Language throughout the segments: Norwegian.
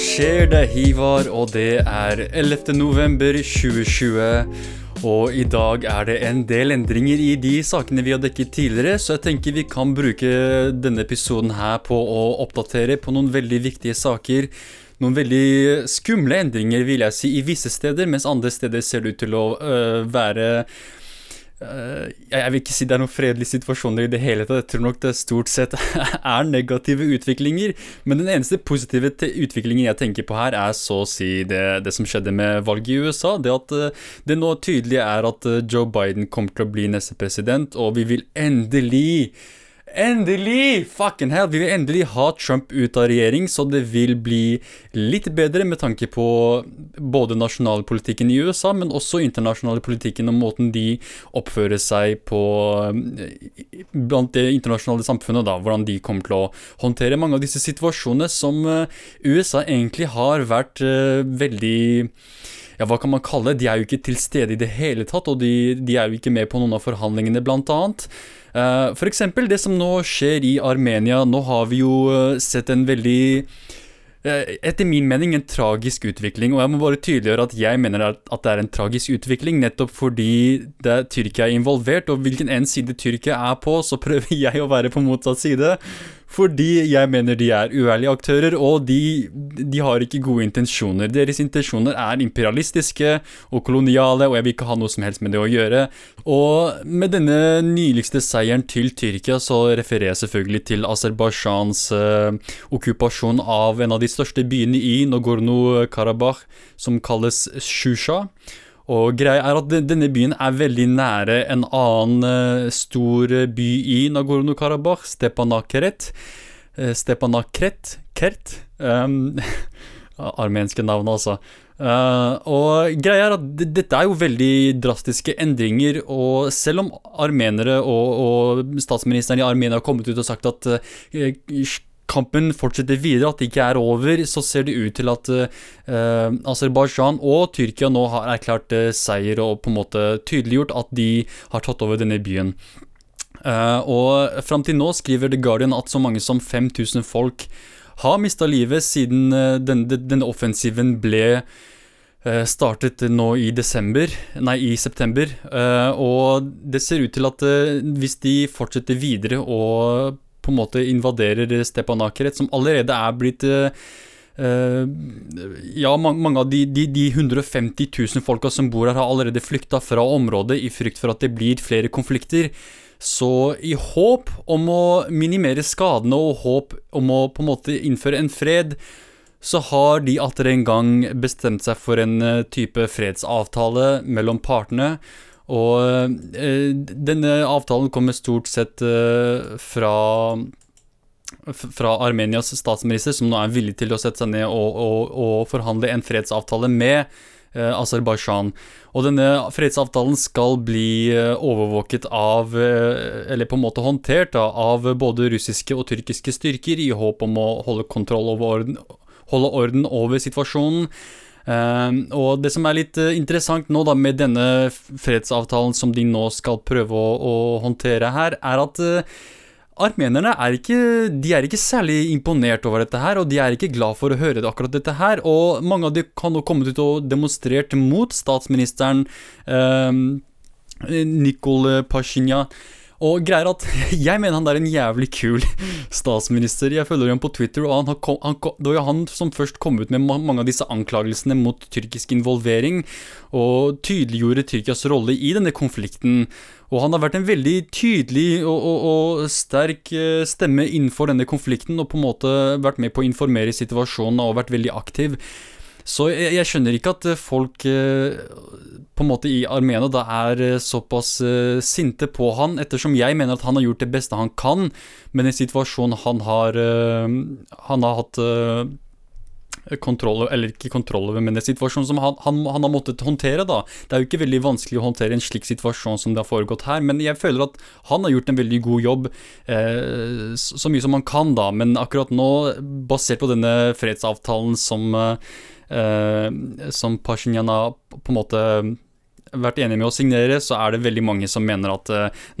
Skjer? Det er Hivar, og det er 11. november 2020. Og i dag er det en del endringer i de sakene vi har dekket tidligere, så jeg tenker vi kan bruke denne episoden her på å oppdatere på noen veldig viktige saker. Noen veldig skumle endringer, vil jeg si, i visse steder, mens andre steder ser det ut til å øh, være jeg vil ikke si det er noen fredelige situasjoner i det hele tatt. Jeg tror nok det stort sett er negative utviklinger. Men den eneste positive utviklingen jeg tenker på her, er så å si det, det som skjedde med valget i USA. Det at uh, det nå tydelig er at uh, Joe Biden kommer til å bli neste president, og vi vil endelig Endelig! Fucking hell! Vi vil endelig ha Trump ut av regjering, så det vil bli litt bedre med tanke på både nasjonalpolitikken i USA, men også internasjonale politikken og måten de oppfører seg på eh, blant det internasjonale samfunnet, da. Hvordan de kommer til å håndtere mange av disse situasjonene som eh, USA egentlig har vært uh, veldig ja, hva kan man kalle det? De er jo ikke til stede i det hele tatt, og de, de er jo ikke med på noen av forhandlingene, blant annet. Uh, eksempel det som nå skjer i Armenia. Nå har vi jo uh, sett en veldig uh, etter min mening en tragisk utvikling, og jeg må bare tydeliggjøre at jeg mener at, det er en tragisk utvikling, nettopp fordi det er Tyrkia er involvert, og hvilken en side Tyrkia er på, så prøver jeg å være på motsatt side. Fordi jeg mener de er uærlige aktører, og de, de, har ikke gode intensjoner. Deres intensjoner er imperialistiske og koloniale, og jeg vil ikke ha noe som helst med det å gjøre. Og med denne nyligste seieren til Tyrkia, så refererer jeg selvfølgelig til Aserbajdsjans eh, okkupasjon av en av de største byene i Nogorno-Karabakh, som kalles Shusha. Og greia er at denne byen er veldig nære en annen uh, stor by i Nagorno-Karabakh, Stepanakert. Uh, Stepanakret Kert. Um, armenske navn, altså. Uh, og greia er at dette er jo veldig drastiske endringer, og selv om armenere og, og statsministeren i Armenia har kommet ut og sagt at uh, kampen fortsetter videre, at det ikke er over, så ser det ut til at uh, Aserbajdsjan og Tyrkia nå har erklært uh, seier og på en måte tydeliggjort at de har tatt over denne byen. Uh, og fram til nå skriver The Guardian at så mange som 5000 folk har mista livet siden denne, denne offensiven ble startet nå i desember, nei, i september. og det ser ut til at hvis de fortsetter videre og på en måte invaderer Stepanakeret, som allerede er blitt Uh, ja, mange, av de, de, de, 150 000 folka som bor her, har allerede flykta fra området i frykt for at det blir flere konflikter. Så i håp om å minimere skadene og håp om å på en måte innføre en fred, så har de atter en gang bestemt seg for en eh, type fredsavtale mellom partene. Og eh, denne avtalen kommer stort sett eh, fra fra Armenias statsminister, som nå er villig til å sette seg ned og, og, og forhandle en fredsavtale med eh, Aserbajdsjan. Og denne fredsavtalen skal bli eh, overvåket av, eh, eller på en måte håndtert, da, av både russiske og tyrkiske styrker, i håp om å holde kontroll over orden, holde orden over situasjonen. Uh, og det som er litt uh, interessant nå da med denne fredsavtalen som de nå skal prøve å, å håndtere her, er at uh, armenerne er ikke, de er ikke særlig imponert over dette her, og de er ikke glad for å høre akkurat dette her. Og mange av dem kan nå komme ut og demonstrert mot statsministeren Nikol Pashinyan. Og greier at Jeg mener han er en jævlig kul statsminister. Jeg følger ham på Twitter, og han, han, det var jo han som først kom ut med mange av disse anklagelsene mot tyrkisk involvering, og tydeliggjorde Tyrkias rolle i denne konflikten. Og han har vært en veldig tydelig og, og, og, sterk eh, stemme innenfor denne konflikten, og på en måte vært med på å informere situasjonen og vært veldig aktiv. Så jeg, jeg, skjønner ikke at folk eh, på en måte i Armenia da er eh, såpass sinte på han, ettersom jeg mener at han har gjort det beste han kan med den situasjonen han har Han har hatt kontroll eller ikke kontroll over, men en situasjon som han, han, han, har måttet håndtere. da. Det er jo ikke veldig vanskelig å håndtere en slik situasjon som det har foregått her, men jeg føler at han har gjort en veldig god jobb, eh, så mye som han kan, da. Men akkurat nå, basert på denne fredsavtalen som eh, Eh, som Pashinyan har på en måte vært enige med å signere, så er det veldig mange som mener at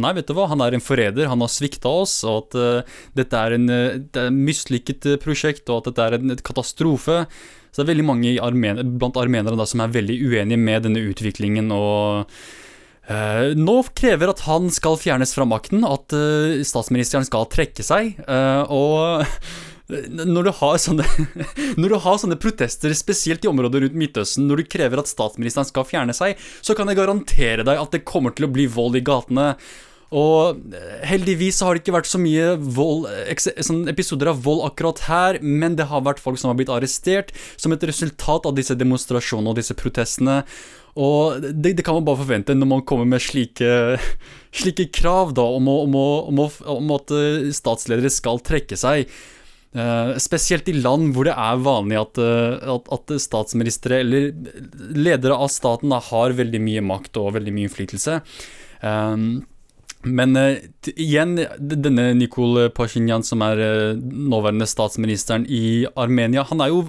nei, vet du hva, han er en forræder, han har svikta oss, og at dette er en det er mislykket prosjekt, og at dette er en katastrofe. Så det er veldig mange armen blant armenere da, som er veldig uenige med denne utviklingen. og Uh, nå krever at han skal fjernes fra makten, at uh, statsministeren skal trekke seg. Uh, og når du, sånne, når du, har sånne, protester, spesielt i områder rundt Midtøsten, når du krever at statsministeren skal fjerne seg, så kan jeg garantere deg at det kommer til å bli vold i gatene. Og heldigvis har det ikke vært så mye vold, sånn episoder av vold akkurat her, men det har vært folk som har blitt arrestert som et resultat av disse demonstrasjonene og disse protestene. Og det, det, kan man bare forvente når man kommer med slike, slike krav da, om, å, om, å, om, å, om, at eh, statsledere skal trekke seg. Uh, spesielt i land hvor det er vanlig at, uh, at, at statsministre eller ledere av staten da, har veldig mye makt og veldig mye innflytelse. Um, men uh, igjen, denne Nikol Pashinyan, som er nåværende statsministeren i Armenia, han er jo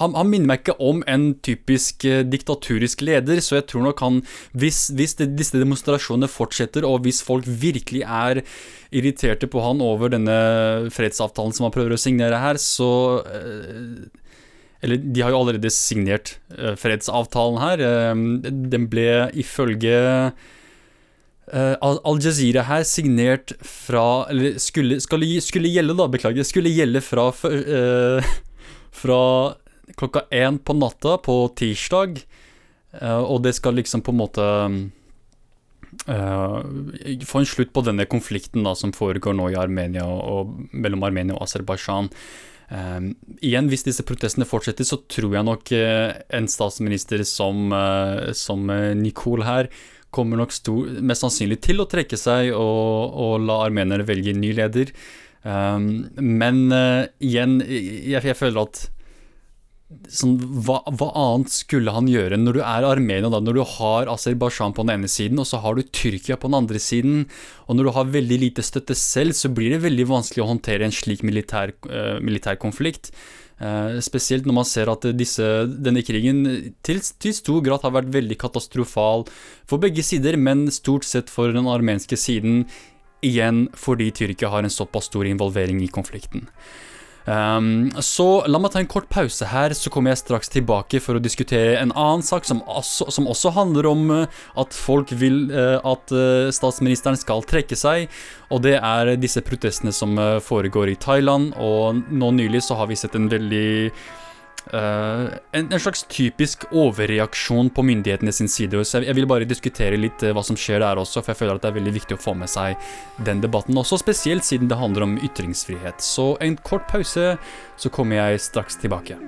han, han, minner meg ikke om en typisk eh, diktaturisk leder, så jeg tror nok han Hvis, hvis det, disse demonstrasjonene fortsetter, og hvis folk virkelig er irriterte på han over denne fredsavtalen som han prøver å signere her, så eh, Eller de har jo allerede signert eh, fredsavtalen her. Den ble ifølge eh, Al Jazeera her signert fra Eller skulle, skulle, skulle gjelde, da, beklager. Skulle gjelde fra uh, fra klokka én på natta på tirsdag, eh, og det skal liksom på en måte uh, få en slutt på denne konflikten da, som foregår nå i Armenia og, mellom Armenia og Aserbajdsjan. Uh, igjen, hvis disse protestene fortsetter, så tror jeg nok uh, en statsminister som, uh, som Nicole her kommer nok stor, mest sannsynlig til å trekke seg og, og la armenerne velge ny leder. Um, men uh, igjen, jeg, jeg, føler at sånn, hva, hva, annet skulle han gjøre når du er Armenia, da, når du har Aserbajdsjan på den ene siden, og så har du Tyrkia på den andre siden, og når du har veldig lite støtte selv, så blir det veldig vanskelig å håndtere en slik militær, uh, militær konflikt. Uh, spesielt når man ser at disse, denne krigen til, til, stor grad har vært veldig katastrofal for begge sider, men stort sett for den armenske siden Igjen fordi Tyrkia har en såpass stor involvering i konflikten. Um, så la meg ta en kort pause her, så kommer jeg straks tilbake for å diskutere en annen sak som også, som også handler om uh, at folk vil uh, at uh, statsministeren skal trekke seg. Og det er disse protestene som foregår i Thailand. Og nå nylig så har vi sett en veldig Uh, en, en, slags typisk overreaksjon på myndighetene sin side. Så jeg, jeg vil bare diskutere litt uh, hva som skjer der også, for jeg føler at det er veldig viktig å få med seg den debatten også, spesielt siden det handler om ytringsfrihet. Så en kort pause, så kommer jeg straks tilbake.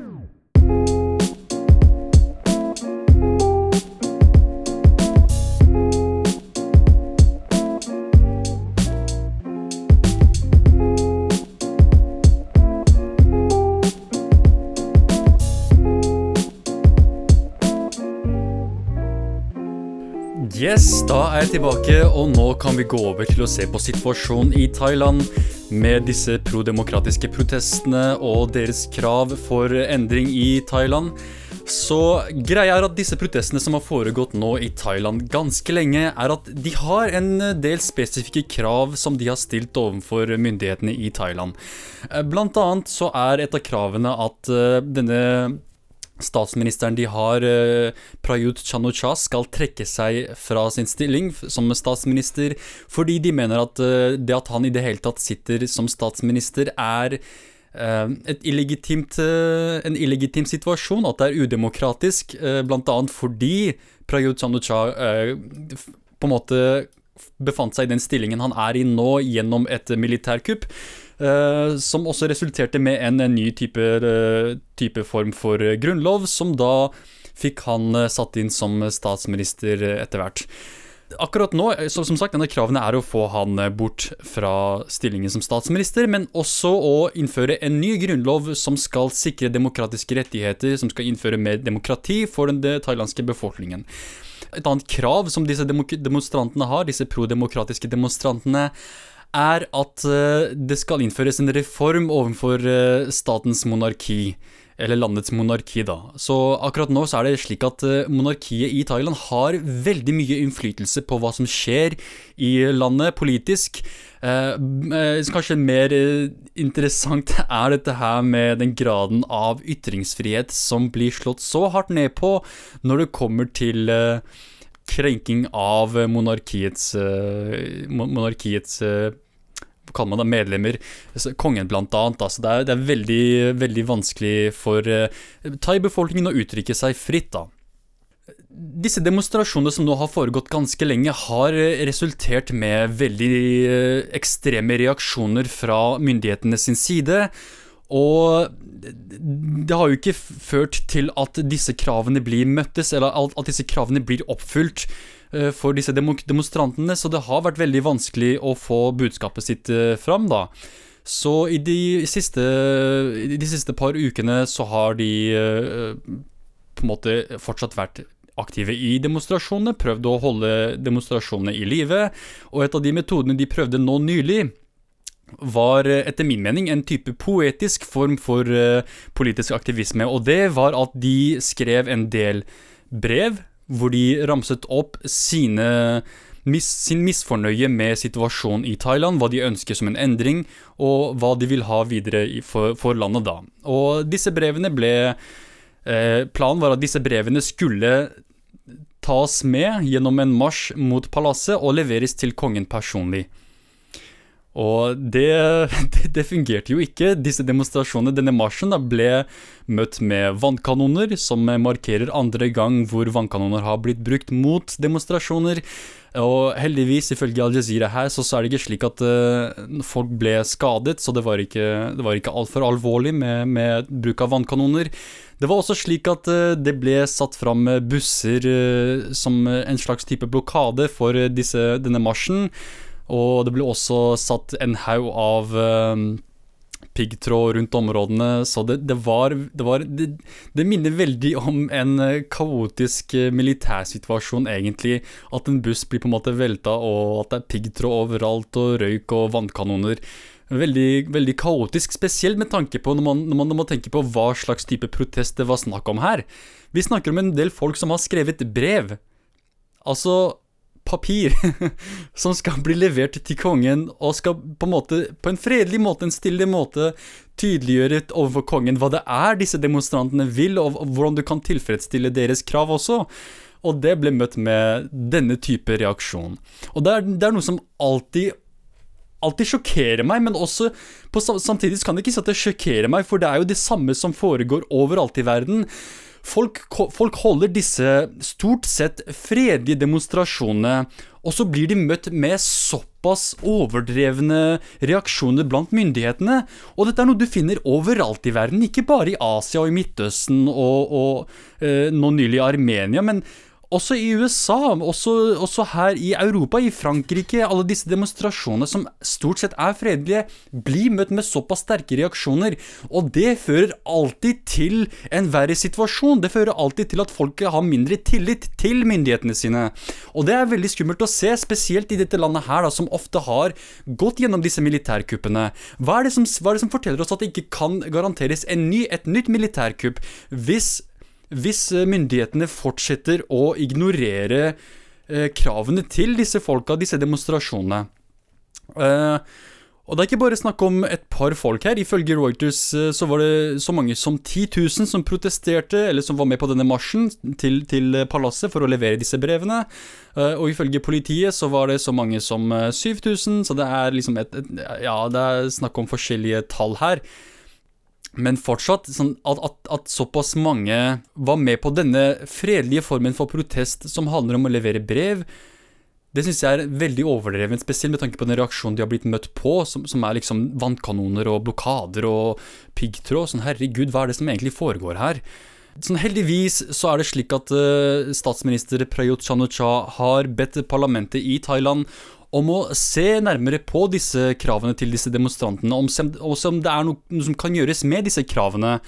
Yes, da er jeg tilbake, og nå kan vi gå over til å se på situasjonen i Thailand med disse prodemokratiske protestene og deres krav for endring i Thailand. Så greia er at disse protestene som har foregått nå i Thailand ganske lenge, er at de har en del spesifikke krav som de har stilt overfor myndighetene i Thailand. Blant annet så er et av kravene at eh, denne statsministeren de har, eh, Prayut Chanucha, skal trekke seg fra sin stilling som statsminister fordi de mener at eh, det at han i det hele tatt sitter som statsminister, er eh, illegitimt, en illegitim situasjon, at det er udemokratisk, bl.a. fordi Prayut Chanucha på en måte befant seg i den stillingen han er i nå, gjennom et militærkupp. Uh, som også resulterte med en, en ny type, uh, type, form for grunnlov, som da fikk han uh, satt inn som statsminister etter hvert. Akkurat nå, så, som sagt, denne kravene er å få han bort fra stillingen som statsminister, men også å innføre en ny grunnlov som skal sikre demokratiske rettigheter, som skal innføre mer demokrati for den thailandske befolkningen. Et annet krav som disse demonstrantene har, disse prodemokratiske demonstrantene, er at eh, det skal innføres en reform overfor eh, statens monarki. eller landets monarki, da. Så akkurat nå så er det slik at eh, monarkiet i Thailand har veldig mye innflytelse på hva som skjer i landet politisk. Kanskje mer interessant er dette her med den graden av ytringsfrihet som blir slått så hardt ned på når det kommer til krenking av monarkiets, monarkiets kaller man det, medlemmer, kongen blant annet. Altså det, er, det er veldig, veldig vanskelig for uh, thai-befolkningen å uttrykke seg fritt. da. Disse demonstrasjonene som nå har foregått ganske lenge, har resultert med veldig uh, ekstreme reaksjoner fra myndighetene sin side. Og det har jo ikke ført til at disse kravene blir møttes, eller at disse kravene blir oppfylt. Eh, for disse demonstrantene, så det har vært veldig vanskelig å få budskapet sitt eh, fram, da. Så i de siste, i de siste par ukene så har de eh, på en måte fortsatt vært aktive i demonstrasjonene, prøvd å holde demonstrasjonene i live, og et av de metodene de prøvde nå nylig, var etter min mening en type poetisk form for politisk aktivisme, og det var at de skrev en del brev hvor de ramset opp sine, mis, sin misfornøye med situasjonen i Thailand, hva de ønsker som en endring, og hva de vil ha videre for, for landet da. Og disse brevene ble eh, Planen var at disse brevene skulle tas med gjennom en marsj mot palasset og leveres til kongen personlig. Og det, det, det, fungerte jo ikke. Disse demonstrasjonene, denne marsjen, da, ble møtt med vannkanoner, som markerer andre gang hvor vannkanoner har blitt brukt mot demonstrasjoner. Og heldigvis, ifølge Al Jazeera her, så, så er det ikke slik at uh, folk ble skadet, så det var ikke, det var ikke altfor alvorlig med, med, bruk av vannkanoner. Det var også slik at uh, det ble satt fram busser uh, som en slags type blokade for disse, denne marsjen. Og det ble også satt en haug av um, piggtråd rundt områdene, så det, det var, det, var det, det, minner veldig om en kaotisk eh, militærsituasjon, egentlig. At en buss blir på en måte velta, og at det er piggtråd overalt, og røyk og vannkanoner. Veldig, veldig kaotisk, spesielt med tanke på når man, når, man, når man tenker på hva slags type protest det var snakk om her. Vi snakker om en del folk som har skrevet brev. Altså, papir som skal bli levert til kongen, og skal på en måte, på en fredelig måte, en stille måte, tydeliggjøre overfor kongen hva det er disse demonstrantene vil, og hvordan du kan tilfredsstille deres krav også. Og det ble møtt med denne type reaksjon. Og det er, det er noe som alltid alltid sjokkerer meg, men også på, samtidig kan det ikke si at det sjokkerer meg, for det er jo det samme som foregår overalt i verden. Folk, folk holder disse stort sett fredelige demonstrasjonene, og så blir de møtt med såpass overdrevne reaksjoner blant myndighetene. Og dette er noe du finner overalt i verden, ikke bare i Asia og i Midtøsten og, og eh, nå nylig i Armenia, men også i USA, også, også, her i Europa, i Frankrike, alle disse demonstrasjonene som stort sett er fredelige, blir møtt med såpass sterke reaksjoner. Og det fører alltid til en verre situasjon. Det fører alltid til at folket har mindre tillit til myndighetene sine. Og det er veldig skummelt å se, spesielt i dette landet her, da, som ofte har gått gjennom disse militærkuppene. Hva er, som, hva er det som forteller oss at det ikke kan garanteres ny, et nytt militærkupp hvis hvis eh, myndighetene fortsetter å ignorere eh, kravene til disse folka, disse demonstrasjonene. Eh, og det er ikke bare snakk om et par folk her. Ifølge Reuters så var det så mange som 10 000 som protesterte, eller som var med på denne marsjen til, til palasset for å levere disse brevene. Og ifølge politiet så var det så mange som 7000, så det er liksom et, et Ja, det er snakk om forskjellige tall her. Men fortsatt, sånn at, at, at, såpass mange var med på denne fredelige formen for protest som handler om å levere brev, det syns jeg er veldig overdrevent, spesielt med tanke på den reaksjonen de har blitt møtt på, som, som er liksom vannkanoner og blokader og piggtråd. Sånn herregud, hva er det som egentlig foregår her? Sånn Heldigvis så er det slik at uh, statsminister Prayut chan har bedt parlamentet i Thailand om å se nærmere på disse kravene til disse demonstrantene, om, om det er noe, som kan gjøres med disse kravene.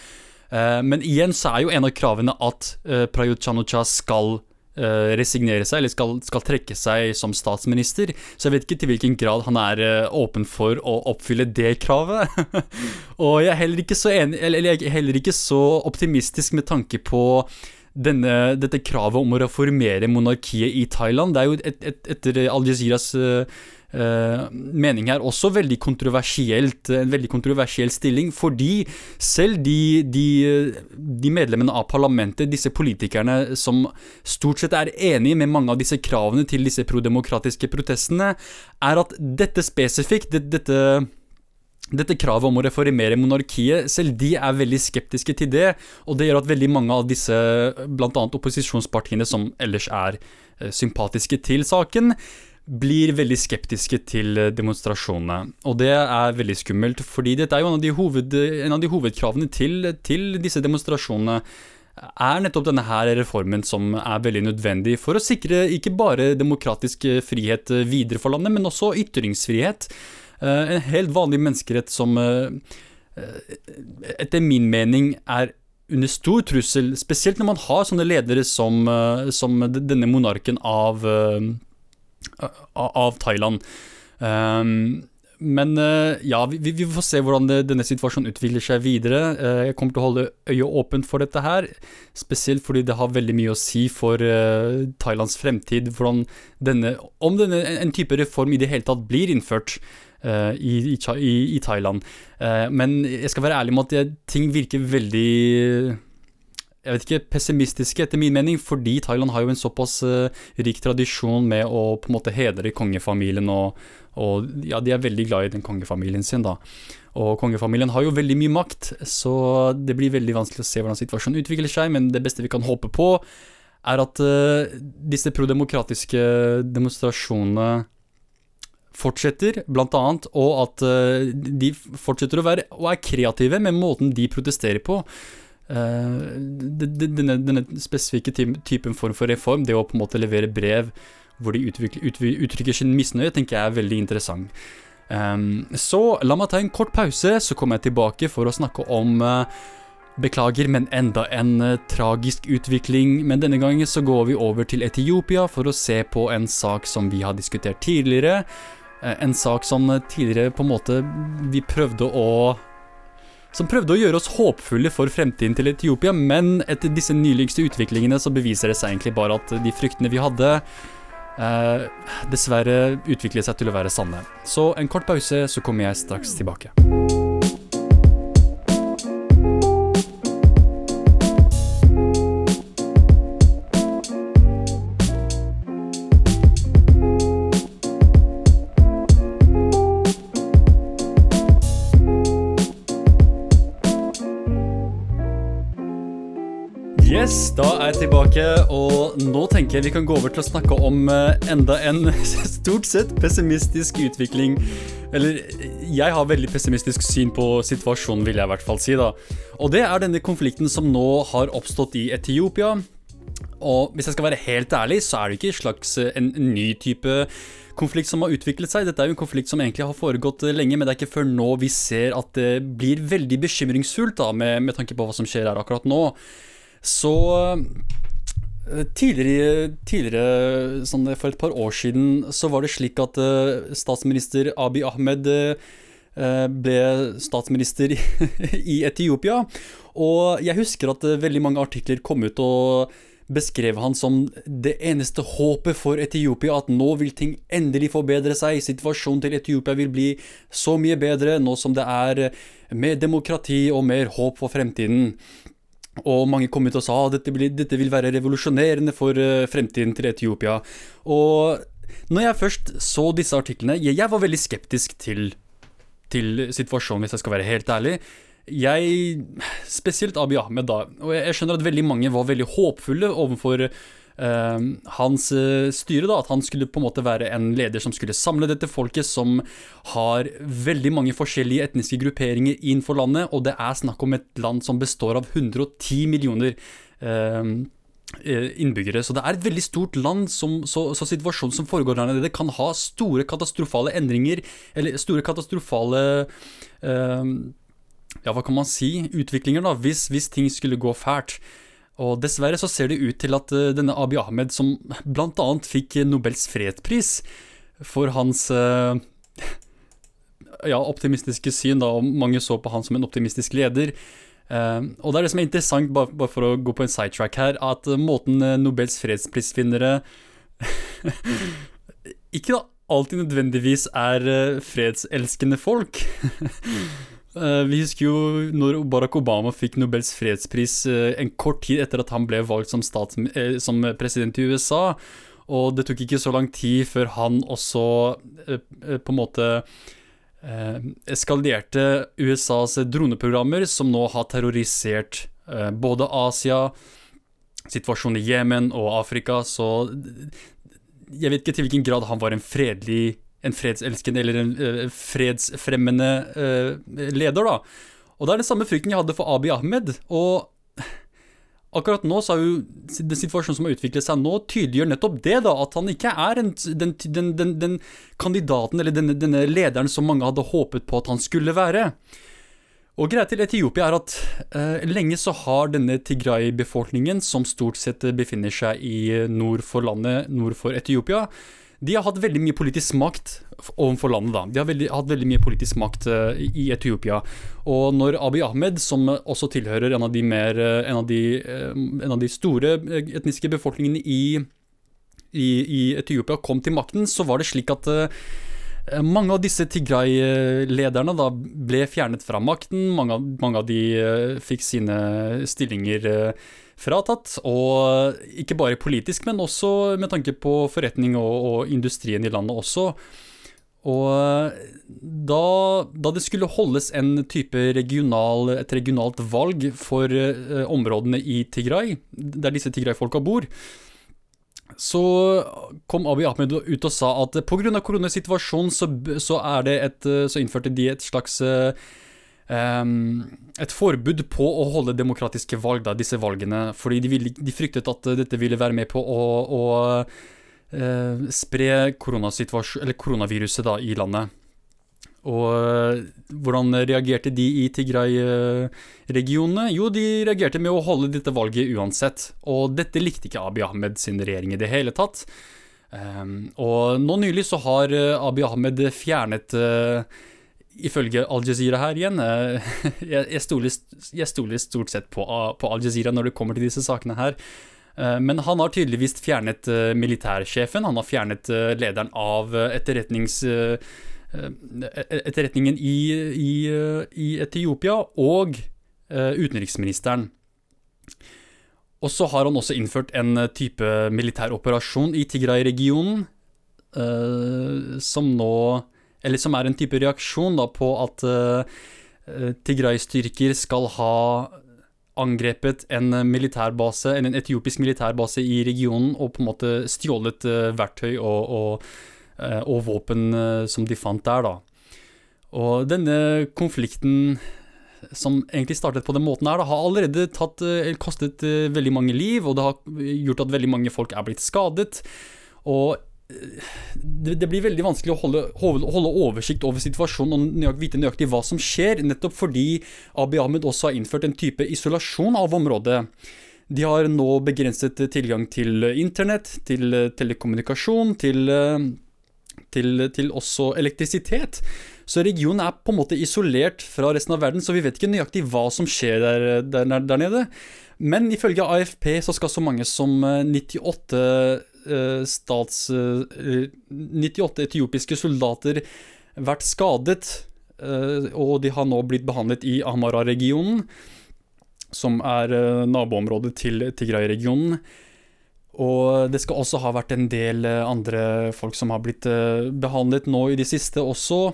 Uh, men igjen så er jo en av kravene at uh, Prayut Chanucha skal uh, resignere seg, eller skal, skal, trekke seg som statsminister. Så jeg vet ikke til hvilken grad han er åpen for å oppfylle det kravet. og jeg er enig, jeg er heller ikke så optimistisk med tanke på denne, dette kravet om å reformere monarkiet i Thailand. Det er jo et, et, etter Al-Jaziras uh, Uh, mening her også veldig kontroversielt, en veldig kontroversiell stilling, fordi selv de, de, de, medlemmene av parlamentet, disse politikerne som stort sett er enige med mange av disse kravene til disse prodemokratiske protestene, er at dette spesifikt, det, dette dette kravet om å reformere monarkiet, selv de er veldig skeptiske til det. Og det gjør at veldig mange av disse, bl.a. opposisjonspartiene som ellers er eh, sympatiske til saken, blir veldig skeptiske til eh, demonstrasjonene. Og det er veldig skummelt, fordi dette er jo en av de, hoved, en av de hovedkravene til, til, disse demonstrasjonene. Er nettopp denne her reformen som er veldig nødvendig for å sikre ikke bare demokratisk eh, frihet videre for landet, men også ytringsfrihet. En helt vanlig menneskerett som etter min mening er under stor trussel, spesielt når man har sånne ledere som, som denne monarken av av Thailand. Um, men ja, vi, vi, får se hvordan det, denne situasjonen utvikler seg videre. Jeg kommer til å holde øyet åpent for dette her, spesielt fordi det har veldig mye å si for Thailands fremtid. Denne, om denne, en type reform i det hele tatt blir innført i, i, i, Thailand. men jeg skal være ærlig med at ting virker veldig jeg vet ikke, pessimistiske etter min mening, fordi Thailand har jo en såpass uh, rik tradisjon med å på en måte hedre kongefamilien, og, og, ja, de er veldig glad i den kongefamilien sin, da. Og kongefamilien har jo veldig mye makt, så det blir veldig vanskelig å se hvordan situasjonen utvikler seg, men det beste vi kan håpe på, er at uh, disse prodemokratiske demonstrasjonene fortsetter, blant annet, og at uh, de fortsetter å være og er kreative med måten de protesterer på. Uh, denne, denne, spesifikke typen form for reform, det å på en måte levere brev hvor de uttrykker sin misnøye, tenker jeg er veldig interessant. Um, så la meg ta en kort pause, så kommer jeg tilbake for å snakke om uh, Beklager, men enda en tragisk utvikling. Men denne gangen så går vi over til Etiopia for å se på en sak som vi har diskutert tidligere. En sak som tidligere på en måte vi prøvde å som prøvde å gjøre oss håpfulle for fremtiden til Etiopia, men etter disse nyligste utviklingene så beviser det seg egentlig bare at de fryktene vi hadde, eh, dessverre utviklet seg til å være sanne. Så en kort pause, så kommer jeg straks tilbake. Yes, da er jeg tilbake, og nå tenker jeg vi kan gå over til å snakke om eh, enda en stort sett pessimistisk utvikling. Eller jeg har veldig pessimistisk syn på situasjonen, vil jeg i hvert fall si. da. Og det er denne konflikten som nå har oppstått i Etiopia. Og hvis jeg skal være helt ærlig, så er det ikke en slags eh, en ny type konflikt som har utviklet seg. Dette er jo en konflikt som egentlig har foregått eh, lenge, men det er ikke før nå vi ser at det blir veldig bekymringsfullt da, med, med tanke på hva som skjer her akkurat nå. Så eh, Tidligere, tidligere sånn for et par år siden, så var det slik at uh, statsminister Abiy Ahmed uh, ble statsminister i Etiopia. Og jeg husker at veldig mange artikler kom ut og beskrev han som det eneste håpet for Etiopia, at nå vil ting endelig forbedre seg. Situasjonen til Etiopia vil bli så mye bedre nå som det er mer demokrati og mer håp for fremtiden. Og mange kom ut og sa at dette, dette vil være revolusjonerende for uh, fremtiden til Etiopia. Og når jeg først så disse artiklene Jeg, jeg var veldig skeptisk til, til, situasjonen, hvis jeg skal være helt ærlig. Jeg Spesielt Abiy Ahmed, da. Og jeg, jeg skjønner at veldig mange var veldig håpfulle overfor hans uh, styre, da, at han skulle på en måte være en leder som skulle samle dette folket, som har veldig mange forskjellige etniske grupperinger innenfor landet, og det er snakk om et land som består av 110 millioner uh, innbyggere. Så det er et veldig stort land, som, så, så, situasjonen som foregår der nede, kan ha store katastrofale endringer, eller store katastrofale ja, hva kan man si, utviklinger, da, hvis, hvis ting skulle gå fælt. Og dessverre så ser det ut til at eh, denne Abiy Ahmed, som bl.a. fikk Nobels fredspris for hans eh, ja, optimistiske syn, da, og mange så på han som en optimistisk leder. Uh, og det er det som er interessant, bare, bare, for å gå på en sidetrack her, at måten Nobels fredsprisvinnere ikke da alltid nødvendigvis er fredselskende folk. Uh, vi husker jo når Barack Obama fikk Nobels fredspris uh, en kort tid etter at han ble valgt som, stats, uh, som, president i USA. Og det tok ikke så lang tid før han også på en måte eskalerte USAs droneprogrammer, som nå har terrorisert både Asia, situasjonen i Jemen og Afrika. Så jeg vet ikke til hvilken grad han var en fredelig en fredselskende eller en uh, fredsfremmende uh, leder, da. Og det er den samme frykten jeg hadde for Abiy Ahmed. Og akkurat nå så er jo den situasjonen som har utviklet seg nå, tydeliggjør nettopp det, da. At han ikke er en, den, den, den, den, kandidaten eller denne, denne, lederen som mange hadde håpet på at han skulle være. Og greia til Etiopia er at eh, lenge så har denne Tigray-befolkningen, som stort sett befinner seg i nord for landet, nord for Etiopia, de har hatt veldig mye politisk makt overfor landet. da. De har veldig, hatt veldig mye politisk makt uh, i Etiopia. Og når Abiy Ahmed, som også tilhører en av de, mer, uh, en av de, uh, en av de store etniske befolkningene i, i, i, Etiopia, kom til makten, så var det slik at mange av disse Tigray-lederne ble fjernet fra makten. Mange, mange av de fikk sine stillinger fratatt. Og ikke bare politisk, men også med tanke på forretning og, og industrien i landet også. Og da, da, det skulle holdes en type regional, et regionalt valg for eh, områdene i Tigray, der disse Tigray-folka bor, så kom Abiy Ahmed ut og sa at pga. koronasituasjonen så, så, et, så innførte de et slags Um, et forbud på å holde demokratiske valg, da, disse valgene. Fordi de, ville, de, fryktet at dette ville være med på å, å eh, spre koronaviruset da, i landet. Og uh, hvordan reagerte de i Tigray-regionene? Jo, de reagerte med å holde dette valget uansett. Og dette likte ikke Abiy Ahmed sin regjering i det hele tatt. Um, og nå nylig så har uh, Abiy Ahmed fjernet ifølge Al Jazeera her igjen eh, Jeg, stoler, stort sett på, Al Jazeera når det kommer til disse sakene her. Eh, men han har tydeligvis fjernet eh, militærsjefen. Han har fjernet lederen av etterretnings, etterretningen i, i, i, Etiopia og utenriksministeren. Og så har han også innført en type militær operasjon i Tigray-regionen, som nå eller som er en type reaksjon da, på at uh, Tigray-styrker skal ha angrepet en militærbase, en etiopisk militærbase i regionen og på en måte stjålet uh, verktøy og, og, uh, og, våpen som de fant der, da. Og denne konflikten som egentlig startet på den måten her, da, har allerede tatt, kostet veldig mange liv, og det har gjort at veldig mange folk er blitt skadet. Og det, det, blir veldig vanskelig å holde, holde, oversikt over situasjonen og nøyaktig, vite nøyaktig hva som skjer, nettopp fordi Abiy Ahmed også har innført en type isolasjon av området. De har nå begrenset tilgang til internett, til telekommunikasjon, til, til, til også elektrisitet. Så regionen er på en måte isolert fra resten av verden, så vi vet ikke nøyaktig hva som skjer der, der, der nede. Men ifølge AFP så skal så mange som 98 Eh, stats 98 eh, etiopiske soldater vært skadet, eh, og de har nå blitt behandlet i Amara-regionen, som er naboområdet til Tigray-regionen. Og det skal også ha vært en del andre folk som har blitt behandlet nå i det siste også.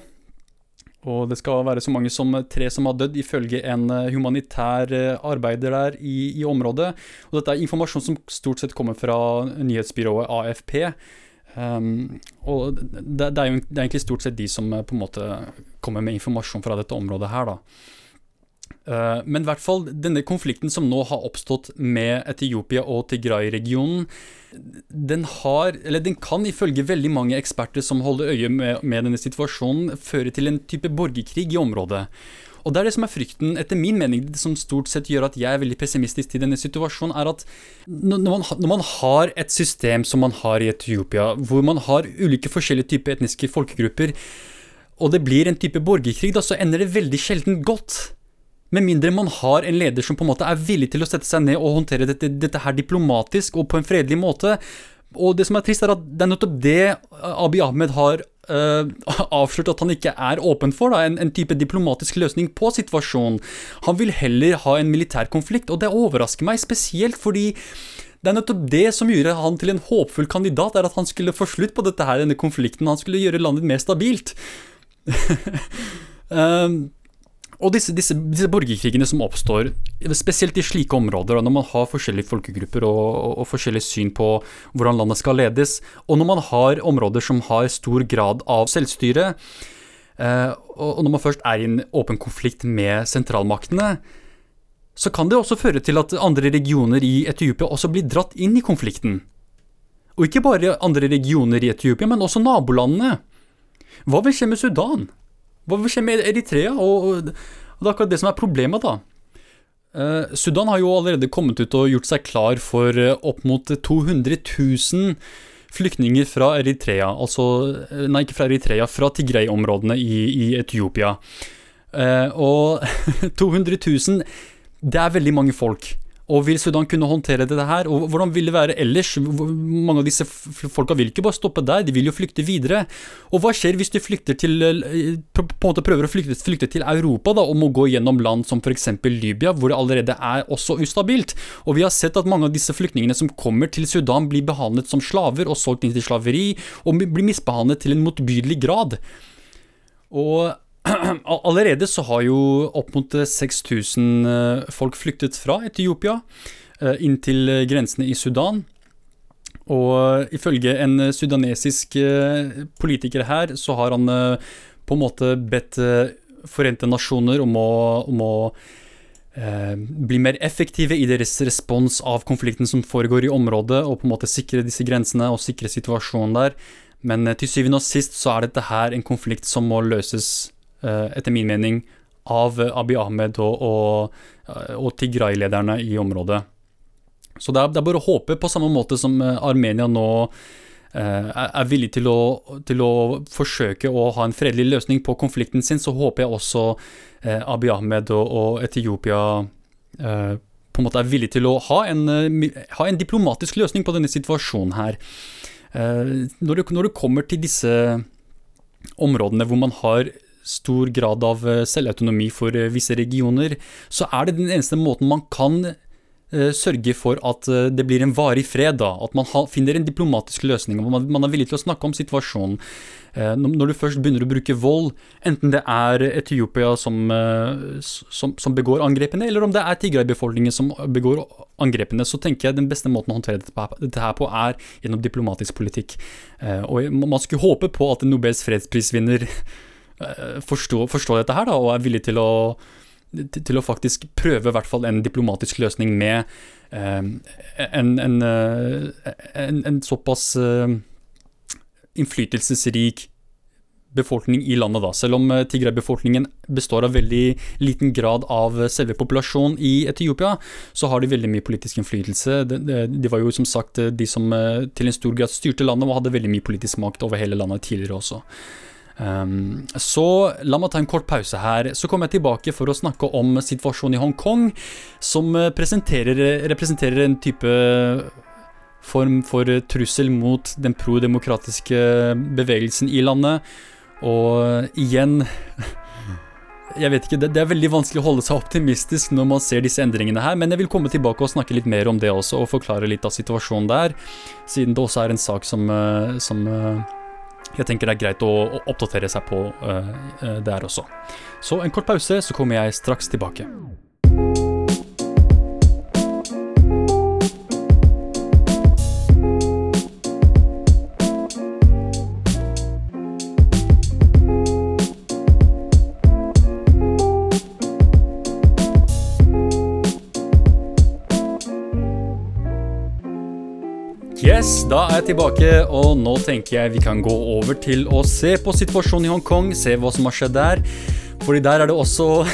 Og det skal være så mange som tre som har dødd, ifølge en eh, humanitær eh, arbeider der i, i, området. Og dette er informasjon som stort sett kommer fra nyhetsbyrået AFP. Um, ehm, og det, det, er jo det er egentlig stort sett de som eh, på en måte kommer med informasjon fra dette området her, da. Men i hvert fall denne konflikten som nå har oppstått med Etiopia og Tigray-regionen, den har, eller den kan ifølge veldig mange eksperter som holder øye med, med, denne situasjonen, føre til en type borgerkrig i området. Og det er det som er frykten, etter min mening, det som stort sett gjør at jeg er veldig pessimistisk til denne situasjonen, er at når man, når man har et system som man har i Etiopia, hvor man har ulike forskjellige typer etniske folkegrupper, og det blir en type borgerkrig, da, så ender det veldig sjelden godt. Med mindre man har en leder som på en måte er villig til å sette seg ned og håndtere dette, dette her diplomatisk og på en fredelig måte. Og det som er trist, er at det er nettopp det Abiy Ahmed har uh, avslørt at han ikke er åpen for. Da, en, en, type diplomatisk løsning på situasjonen. Han vil heller ha en militær konflikt, og det overrasker meg spesielt fordi det er nettopp det som gjorde han til en håpfull kandidat, er at han skulle få slutt på dette her, denne konflikten. Han skulle gjøre landet mer stabilt. um, Og disse, disse, disse, borgerkrigene som oppstår, spesielt i slike områder, når man har forskjellige folkegrupper og, og, og forskjellig syn på hvordan landet skal ledes, og når man har områder som har stor grad av selvstyre, eh, og når man først er i en åpen konflikt med sentralmaktene, så kan det også føre til at andre regioner i Etiopia også blir dratt inn i konflikten. Og ikke bare andre regioner i Etiopia, men også nabolandene. Hva vil skje med Sudan? Hva vil skje med Eritrea? Og, og, det er akkurat det som er problemet, da. Uh, Sudan har jo allerede kommet ut og gjort seg klar for uh, opp mot 200 000 flyktninger fra Eritrea. Altså, uh, nei, ikke fra Eritrea, fra Tigray-områdene i, i, Etiopia. og 200 000, det er veldig mange folk. Og vil Sudan kunne håndtere dette her? Og hvordan vil det være ellers? Mange av disse folka vil ikke bare stoppe der, de vil jo flykte videre. Og hva skjer hvis de flykter til eh, på en måte prøver å flykte, flykte til Europa da, og må gå gjennom land som f.eks. Libya, hvor det allerede er også ustabilt? Og vi har sett at mange av disse flyktningene som kommer til Sudan, blir behandlet som slaver og solgt inn til slaveri, og blir misbehandlet til en motbydelig grad. Og Allerede så har jo opp mot 6000 eh, folk flyktet fra Etiopia eh, inn til grensene i Sudan. Og ifølge en sudanesisk eh, politiker her, så har han på en måte bedt Forente nasjoner om å, om å eh, bli mer effektive i deres respons av konflikten som foregår i området, og på en måte sikre disse grensene og sikre situasjonen der. Men til syvende og sist så er dette her en konflikt som må løses Eh, etter min mening, av Abiy Ahmed og, og, eh, og Tigray-lederne i området. Så det er, det er, bare å håpe, på samme måte som eh, Armenia nå er villig til å, til å, forsøke å ha en fredelig løsning på konflikten sin, så håper jeg også eh, Abiy Ahmed og, og Etiopia eh, på en måte er villig til å ha en, ha en diplomatisk løsning på denne situasjonen her. Eh, når, det, når det kommer til disse områdene hvor man har stor grad av eh, selvautonomi for eh, visse regioner, så er det den eneste måten man kan eh, sørge for at det blir en varig fred. Da. At man finner en diplomatisk løsning, og man er villig til å snakke om situasjonen. Når du først begynner å bruke vold, enten det er Etiopia som, som, som begår angrepene, eller om det er Tigray-befolkningen som begår angrepene, så tenker jeg den beste måten å håndtere dette her på, er gjennom diplomatisk politikk. Og man skulle håpe på at en Nobels fredsprisvinner Eh, forstå, forstå, dette her, da, og er villig til å, til å faktisk prøve i hvert fall en diplomatisk løsning med eh, en, en, eh, en, en, såpass eh, innflytelsesrik befolkning i landet, da. Selv om eh, Tigray-befolkningen består av veldig liten grad av selve populasjonen i Etiopia, så har de veldig mye politisk innflytelse. De, de, de, var jo som sagt de som til en stor grad styrte landet og hadde veldig mye politisk makt over hele landet tidligere også. Um, så la meg ta en kort pause her. Så kommer jeg tilbake for å snakke om situasjonen i Hongkong, som eh, representerer en type form for trussel mot den prodemokratiske bevegelsen i landet. Og igjen Jeg vet ikke, det, det, er veldig vanskelig å holde seg optimistisk når man ser disse endringene her, men jeg vil komme tilbake og snakke litt mer om det også, og forklare litt av situasjonen der, siden det også er en sak som, eh, som eh, jeg tenker det er greit å, å oppdatere seg på uh, der også. Så en kort pause, så kommer jeg straks tilbake. Yes, da er jeg tilbake, og nå tenker jeg vi kan gå over til å se på situasjonen i Hongkong. Se hva som har skjedd der. Fordi der er det også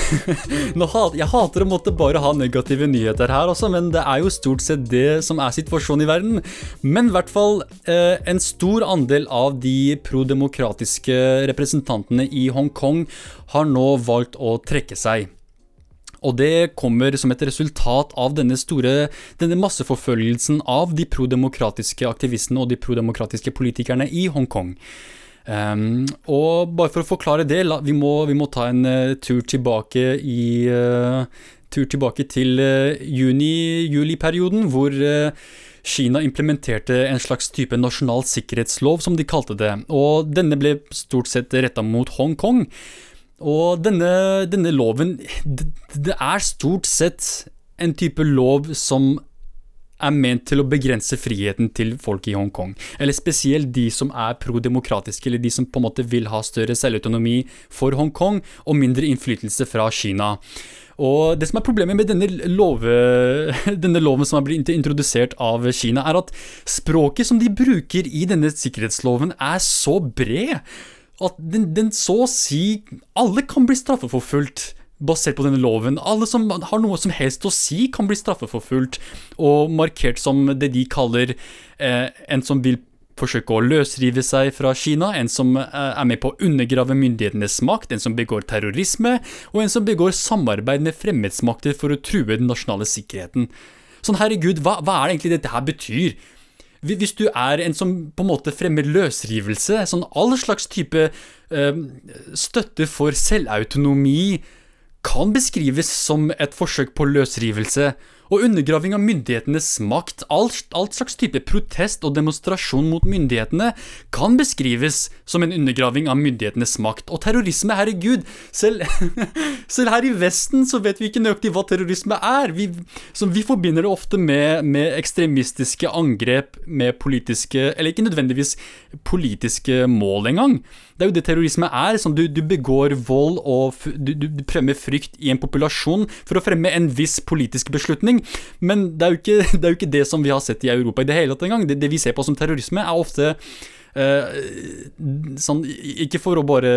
Jeg hater å måtte bare ha negative nyheter her også, men det er jo stort sett det som er situasjonen i verden. Men i hvert fall eh, en stor andel av de prodemokratiske representantene i Hongkong har nå valgt å trekke seg. Og det kommer som et resultat av denne store denne masseforfølgelsen av de prodemokratiske aktivistene og de prodemokratiske politikerne i Hongkong. Um, og bare for å forklare det, la, vi, må, vi, må, ta en uh, tur tilbake i uh, Tur tilbake til uh, juni-juli-perioden, hvor Kina implementerte en slags type nasjonal sikkerhetslov, som de kalte det. Og denne ble stort sett retta mot Hongkong. Og denne, denne loven det, det er stort sett en type lov som er ment til å begrense friheten til folk i Hongkong. Eller spesielt de som er prodemokratiske, eller de som på en måte vil ha større selvautonomi for Hongkong og mindre innflytelse fra Kina. Og Det som er problemet med denne, love, denne loven som er blitt introdusert av Kina, er at språket som de bruker i denne sikkerhetsloven, er så bred at den, den så å si Alle kan bli straffeforfulgt basert på denne loven. Alle som har noe som helst å si, kan bli straffeforfulgt og markert som det de kaller eh, en som vil forsøke å løsrive seg fra Kina, en som eh, er med på å undergrave myndighetenes makt, en som begår terrorisme, og en som begår samarbeid med fremmedsmakter for å true den nasjonale sikkerheten. Sånn herregud, hva, hva er det egentlig dette her betyr? Hvis du er en som på en måte fremmer løsrivelse, sånn all slags type øh, støtte for selvautonomi, kan beskrives som et forsøk på løsrivelse og undergraving av myndighetenes makt. Alt, alt, slags type protest og demonstrasjon mot myndighetene kan beskrives som en undergraving av myndighetenes makt. Og terrorisme, herregud, selv, selv her i Vesten så vet vi ikke nøyaktig hva terrorisme er. Vi, vi forbinder det ofte med, med, ekstremistiske angrep med politiske Eller ikke nødvendigvis politiske mål engang. Det er jo det terrorisme er. Sånn, du, du, begår vold og du, du, fremmer frykt i en populasjon for å fremme en viss politisk beslutning. Men det er ikke det, jo ikke det som vi har sett i Europa i det hele tatt engang. Det, det vi ser på som terrorisme, er ofte uh, sånn Ikke for å bare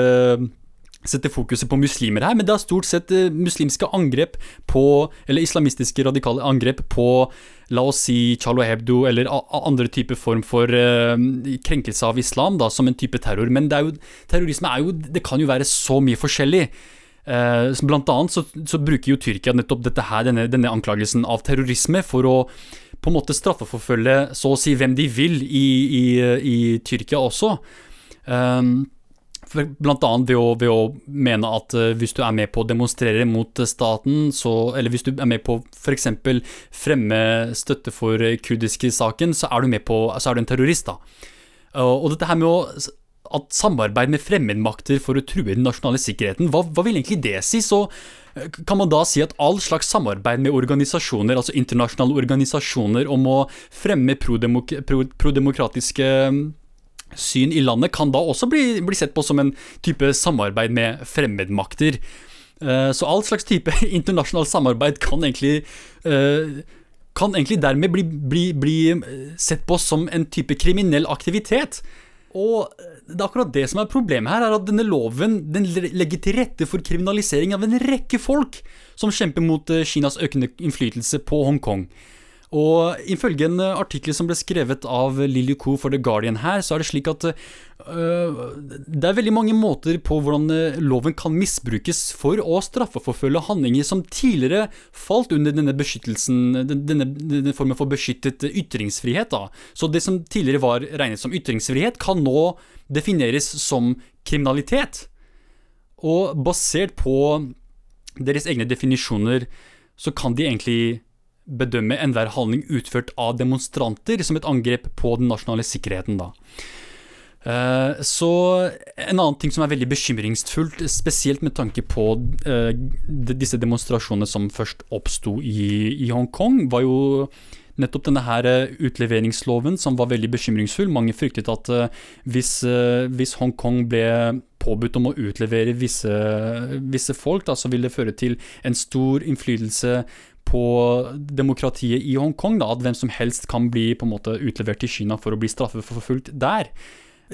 setter fokuset på muslimer her, men det er stort sett uh, muslimske angrep på Eller islamistiske radikale angrep på La oss si Chalo Hebdo eller andre typer form for uh, krenkelse av islam da, som en type terror. Men er jo, terrorisme er jo Det kan jo være så mye forskjellig. Uh, blant annet så, så, bruker jo Tyrkia nettopp dette her, denne, denne, anklagelsen av terrorisme for å på en måte straffeforfølge så å si hvem de vil i, i, i Tyrkia også. Um, Blant annet ved å, ved å mene at uh, hvis du er med på å demonstrere mot staten, så, eller hvis du er med på f.eks. fremme støtte for kurdiske saken, så er du, på, så er du en terrorist. da. Og dette her med å at samarbeid med fremmedmakter for å true den nasjonale sikkerheten, hva, hva, vil egentlig det si? Så eh, kan man da si at all slags samarbeid med organisasjoner, altså internasjonale organisasjoner, om å fremme prodemokratiske pro syn i landet kan da også bli, bli sett på som en type samarbeid med fremmedmakter. Uh, så all slags type internasjonalt samarbeid kan egentlig uh, kan egentlig dermed bli, bli, bli, eh, sett på som en type kriminell aktivitet. Og det er akkurat det som er problemet her, er at denne loven den legger til rette for kriminalisering av en rekke folk som kjemper mot Kinas økende innflytelse på Hongkong. Og ifølge en eh, artikkel som ble skrevet av Lily Koo for The Guardian her, så er det slik at uh, det er veldig mange måter på hvordan eh, loven kan misbrukes for å straffeforfølge handlinger som tidligere falt under denne beskyttelsen, denne, denne formen for beskyttet ytringsfrihet. Da. Så det som tidligere var regnet som ytringsfrihet, kan nå defineres som kriminalitet. Og basert på deres egne definisjoner, så kan de egentlig bedømme enhver handling utført av demonstranter som et angrep på den nasjonale sikkerheten. da. Uh, så En annen ting som er veldig bekymringsfullt, spesielt med tanke på uh, disse demonstrasjonene som først oppsto i, Hongkong, var jo nettopp denne her eh, utleveringsloven som var veldig bekymringsfull. Mange fryktet at hvis, hvis Hongkong ble påbudt om å utlevere visse, visse folk, da, så ville det føre til en stor innflytelse på demokratiet i Hongkong, at hvem som helst kan bli på en måte utlevert til Kina for å bli straffeforfulgt der.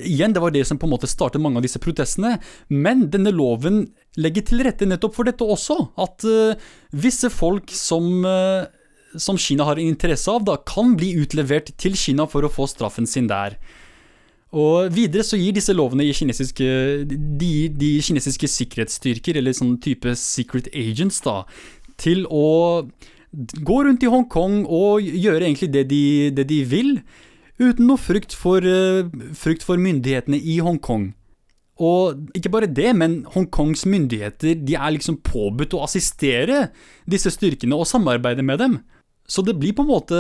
Igjen, det var det som på en måte startet mange av disse protestene. Men denne loven legger til rette nettopp for dette også. At uh, visse folk som, uh, som Kina har interesse av, da, kan bli utlevert til Kina for å få straffen sin der. Og videre så gir disse lovene i kinesiske, de, de kinesiske sikkerhetsstyrker, eller sånn type secret agents, da, til å gå rundt i Hongkong og gjøre egentlig det de, det de vil, uten noe frykt for, uh, frykt for myndighetene i Hongkong. Og ikke bare det, men Hongkongs myndigheter de er liksom påbudt å assistere disse styrkene og samarbeide med dem. Så det blir på en måte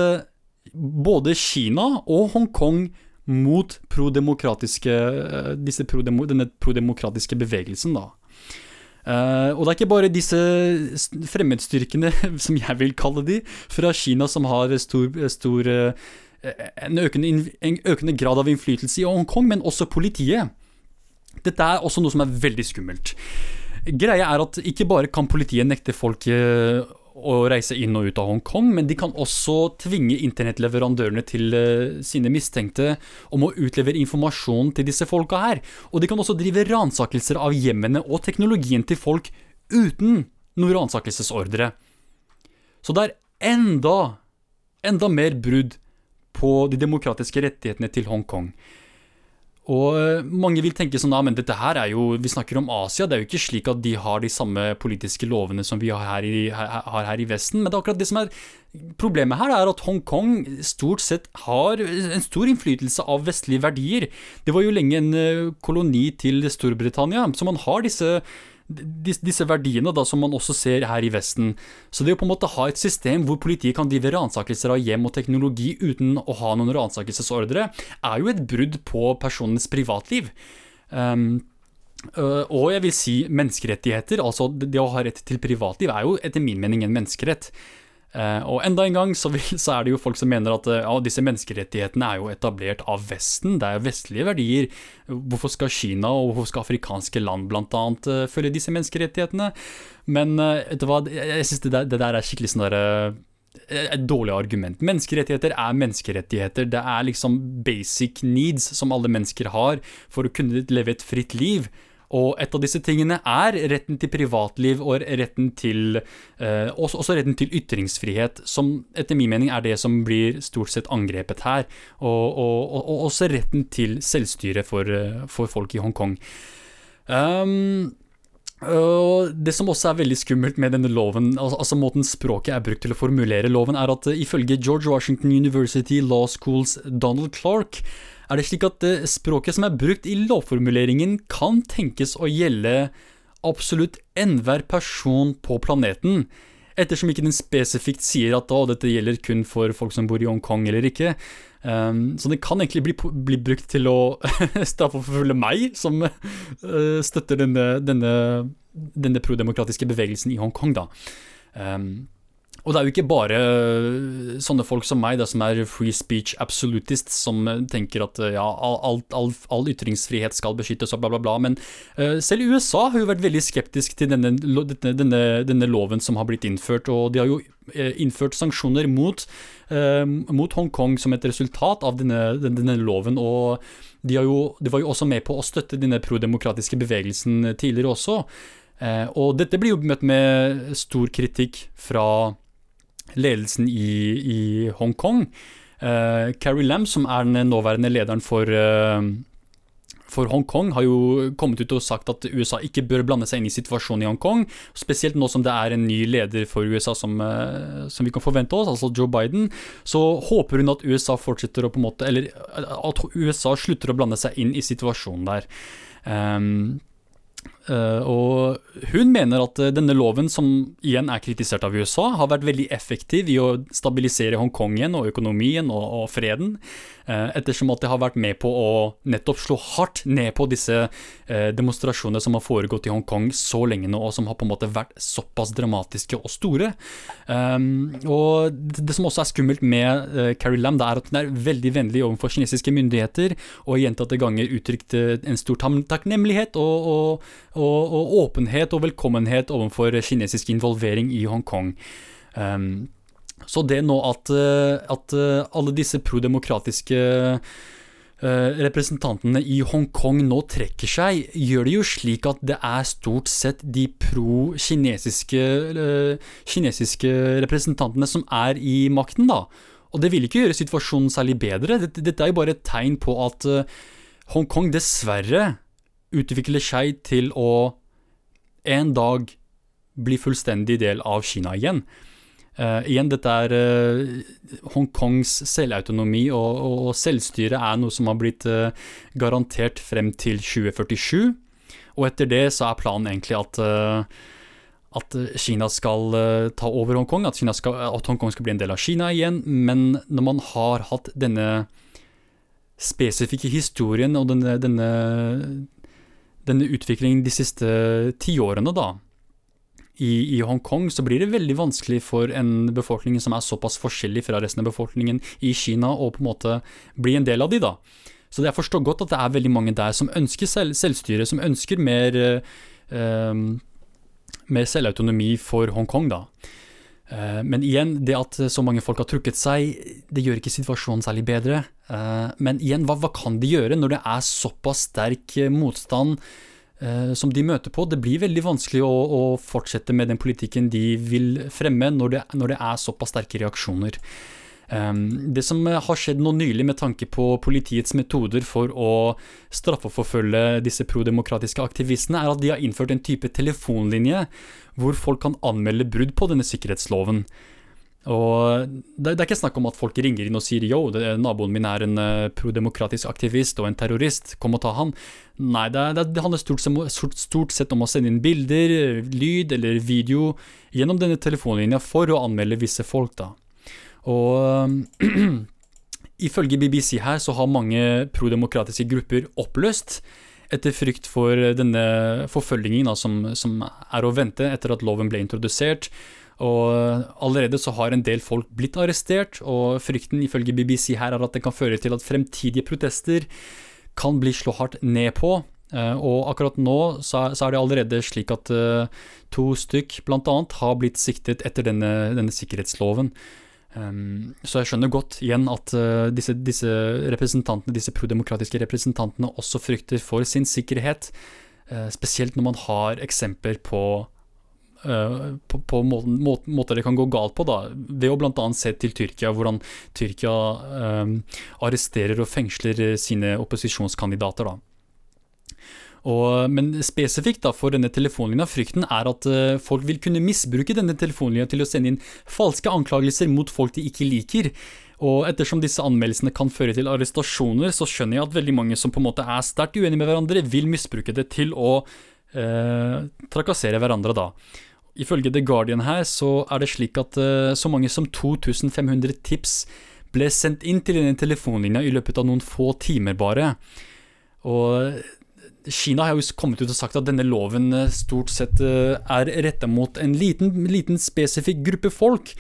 både Kina og Hongkong mot prodemokratiske, eh, disse prodemo, denne prodemokratiske bevegelsen, da. Uh, og det er ikke bare disse fremmedstyrkene, som jeg vil kalle de, fra Kina som har stor, stor uh, en, økende, en, økende, grad av innflytelse i Hongkong, men også politiet. Dette er også noe som er veldig skummelt. Greia er at ikke bare kan politiet nekte folk uh, å reise inn og ut av Hongkong, men de kan også tvinge internettleverandørene til uh, sine mistenkte om å utlevere informasjon til disse folka her. Og de kan også drive ransakelser av hjemmene og teknologien til folk uten noen ransakelsesordre. Så det er enda, enda mer brudd på de demokratiske rettighetene til Hongkong. Og eh, mange vil tenke sånn, ja, men dette her er jo, vi snakker om Asia, det er jo ikke slik at de har de samme politiske lovene som vi har her i, har her i Vesten. Men det er akkurat det som er problemet her, er at Hongkong stort sett har en stor innflytelse av vestlige verdier. Det var jo lenge en eh, koloni til Storbritannia, så man har disse disse verdiene da, som man også ser her i Vesten. Så det å på en måte ha et system hvor politiet kan drive ransakelser av hjem og teknologi uten å ha noen ransakelsesordre, er jo et brudd på personens privatliv. Um, og jeg vil si menneskerettigheter, altså det å ha rett til privatliv, er jo etter min mening en menneskerett. Uh, og enda en gang så, vil, så, er det jo folk som mener at uh, ja, disse menneskerettighetene er jo etablert av Vesten, det er jo vestlige verdier. Hvorfor skal Kina og hvorfor skal afrikanske land bl.a. Uh, følge disse menneskerettighetene? Men vet du hva, jeg synes det, det, der er skikkelig sånn derre et dårlig argument. Menneskerettigheter er menneskerettigheter. Det er liksom basic needs som alle mennesker har for å kunne leve et fritt liv. Og et av disse tingene er retten til privatliv og retten til eh, også, også, retten til ytringsfrihet, som etter min mening er det som blir stort sett angrepet her. Og, og, og også retten til selvstyre for, eh, for folk i Hongkong. Um, og Det som også er veldig skummelt med denne loven, altså, måten språket er brukt til å formulere loven, er at uh, ifølge George Washington University Law Schools Donald Clark er det slik at uh, språket som er brukt i lovformuleringen kan tenkes å gjelde absolutt enhver person på planeten, ettersom ikke den spesifikt sier at å, dette gjelder kun for folk som bor i Hongkong eller ikke. Um, så det kan egentlig bli, bli brukt til å straffeforfølge meg, som uh, støtter denne, denne, denne prodemokratiske bevegelsen i Hongkong, da. Um, og det er jo ikke bare øh, sånne folk som meg, det som er free speech absolutist, som øh, tenker at øh, ja, all, all, all ytringsfrihet skal beskyttes og bla, bla, bla. Men uh, selv USA har jo vært veldig skeptisk til denne, denne, denne, loven som har blitt innført. Og de har jo innført sanksjoner mot, uh, mot Hongkong som et resultat av denne, denne loven. Og de, jo, de, var jo også med på å støtte denne prodemokratiske bevegelsen tidligere også. Uh, og dette blir jo møtt med stor kritikk fra ledelsen i, i Hongkong. Uh, Carrie Lam, som er den nåværende lederen for, uh, for Hongkong, har jo kommet ut og sagt at USA ikke bør blande seg inn i situasjonen i Hongkong. Spesielt nå som det er en ny leder for USA som, uh, som vi kan forvente oss, altså Joe Biden. Så håper hun at USA fortsetter å på en måte Eller at USA slutter å blande seg inn i situasjonen der. Um, og hun mener at uh, denne loven, som igjen er kritisert av USA, har vært veldig effektiv i å stabilisere Hongkong igjen, og økonomien og, og freden. Uh, ettersom at det har vært med på å nettopp slå hardt ned på disse demonstrasjonene som har foregått i Hongkong så lenge nå, og som har på en måte vært såpass dramatiske og store. Um, og det, som også er skummelt med Carrie Lam, det er at hun er veldig vennlig overfor kinesiske myndigheter, og gjentatte ganger uttrykt en stor takknemlighet. og, og og, og åpenhet og velkommenhet overfor kinesisk involvering i Hongkong. Um, så det nå at, eh, at eh, alle disse prodemokratiske eh, representantene i Hongkong nå trekker seg, gjør det jo slik at det er stort sett de pro-kinesiske kinesiske representantene som er i makten, da. Og det vil ikke gjøre situasjonen særlig bedre. Dette, er jo bare et tegn på at Hongkong dessverre utvikler seg til å en dag bli fullstendig del av Kina igjen. Uh, igjen, dette er uh, Hongkongs selvautonomi og, og, selvstyre er noe som har blitt uh, garantert frem til 2047. Og etter det så er planen egentlig at, at Kina skal ta over Hongkong, at, at Hongkong skal bli en del av Kina igjen. Men når man har hatt denne spesifikke historien og denne, denne, denne utviklingen de siste tiårene, da, i, i Hongkong, så blir det veldig vanskelig for en befolkning som er såpass forskjellig fra resten av befolkningen i Kina, å på en måte bli en del av de, da. Så jeg forstår godt at det er veldig mange der som ønsker selv, selvstyre, som ønsker mer, eh, mer selvautonomi for Hongkong, da. Eh, men igjen, det at så mange folk har trukket seg, det gjør ikke situasjonen særlig bedre. Eh, men igjen, hva, hva kan de gjøre når det er såpass sterk motstand? Eh, som de møter på. Det blir veldig vanskelig å, å fortsette med den politikken de vil fremme, når det, når det er såpass sterke reaksjoner. Um, det som har skjedd nå nylig med tanke på politiets metoder for å straffeforfølge disse prodemokratiske aktivistene, er at de har innført en type telefonlinje hvor folk kan anmelde brudd på denne sikkerhetsloven. Og det, det, er ikke snakk om at folk ringer inn og sier yo, det, naboen min er en uh, prodemokratisk aktivist og en terrorist, kom og ta han. Nei, det, det, handler stort, stort, sett om å sende inn bilder, lyd eller video gjennom denne telefonlinja for å anmelde visse folk, da. Og ifølge BBC her så har mange prodemokratiske grupper oppløst etter frykt for denne forfølgingen da, som, som er å vente etter at loven ble introdusert. Og allerede så har en del folk blitt arrestert, og frykten ifølge BBC her er at det kan føre til at fremtidige protester kan bli slå hardt ned på. Eh, og akkurat nå så er det allerede slik at eh, to stykk bl.a. har blitt siktet etter denne, denne sikkerhetsloven. Um, så jeg skjønner godt igjen at disse, disse, representantene, disse prodemokratiske representantene også frykter for sin sikkerhet. Spesielt når man har eksempler på Eh, på, på måten, måter det kan gå galt på, da, ved å bl.a. se til Tyrkia, hvordan Tyrkia um, arresterer og fengsler sine opposisjonskandidater. da. Og, men spesifikt da, for denne telefonlinja, frykten er at uh, folk vil kunne misbruke denne telefonlinja til å sende inn falske anklagelser mot folk de ikke liker. Og ettersom disse anmeldelsene kan føre til arrestasjoner, så skjønner jeg at veldig mange som på en måte er sterkt uenige med hverandre, vil misbruke det til å uh, trakassere hverandre, da. Ifølge The Guardian her så er det slik at uh, så mange som 2500 tips ble sendt inn til denne telefonlinja i løpet av noen få timer bare. Og Kina har jo kommet ut og sagt at denne loven eh, stort sett er retta mot en liten, liten spesifikk gruppe folk.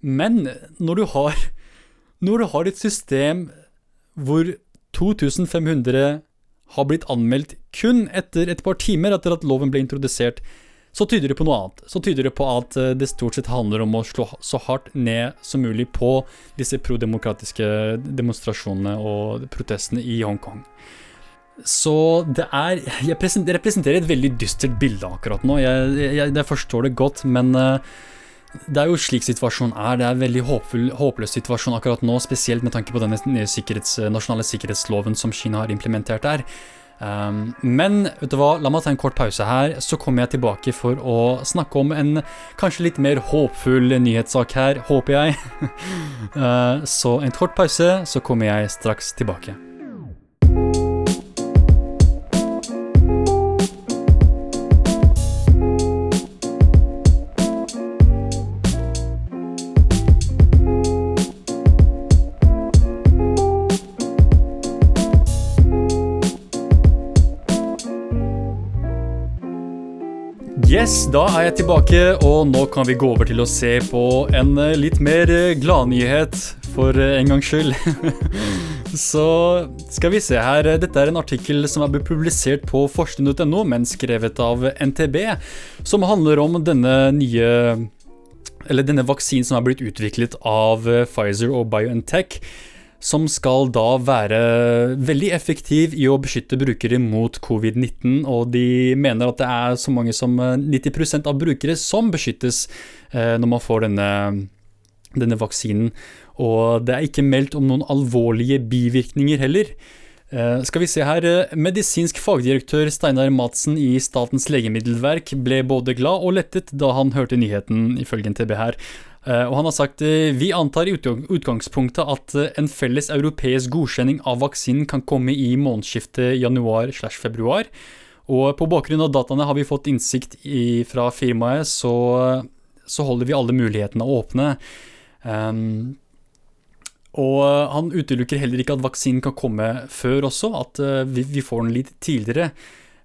Men når du har, når du har et system hvor 2500 har blitt anmeldt kun etter et par timer etter at loven ble introdusert, så tyder det på noe annet. Så tyder det på at eh, det stort sett handler om å slå så hardt ned som mulig på disse prodemokratiske demonstrasjonene og protestene i Hongkong. Så det er Jeg representerer et veldig dystert bilde akkurat nå. Jeg, jeg, jeg forstår det godt, men uh, det er jo slik situasjonen er. Det er en veldig håpfull, håpløs situasjon akkurat nå, spesielt med tanke på denne sikkerhets, nasjonale sikkerhetsloven som Kina har implementert der. Um, men vet du hva, la meg ta en kort pause her, så kommer jeg tilbake for å snakke om en kanskje litt mer håpfull nyhetssak her, håper jeg. uh, så en kort pause, så kommer jeg straks tilbake. Yes, da er jeg tilbake, og nå kan vi gå over til å se på en eh, litt mer eh, gladnyhet for eh, en gangs skyld. Så skal vi se her. Dette er en artikkel som er publisert på forskning.no, men skrevet av NTB, som handler om denne nye Eller denne vaksinen som er blitt utviklet av Pfizer og BioNTech som skal da være veldig effektiv i å beskytte brukere mot covid-19. Og de mener at det er så mange som 90% av brukere som beskyttes når man får denne, denne vaksinen. Og det er ikke meldt om noen alvorlige bivirkninger heller. Uh, skal vi se her, Medisinsk fagdirektør Steinar Madsen i Statens legemiddelverk ble både glad og lettet da han hørte nyheten, ifølge NTB her. Uh, og han har sagt vi antar i utgangspunktet at en felles europeisk godkjenning av vaksinen kan komme i månedsskiftet januar-februar. Og på bakgrunn av dataene har vi fått innsikt i, fra firmaet, så, så, holder vi alle mulighetene åpne. Um, og eh, han utelukker heller ikke at vaksinen kan komme før også, at vi, vi, får den litt tidligere.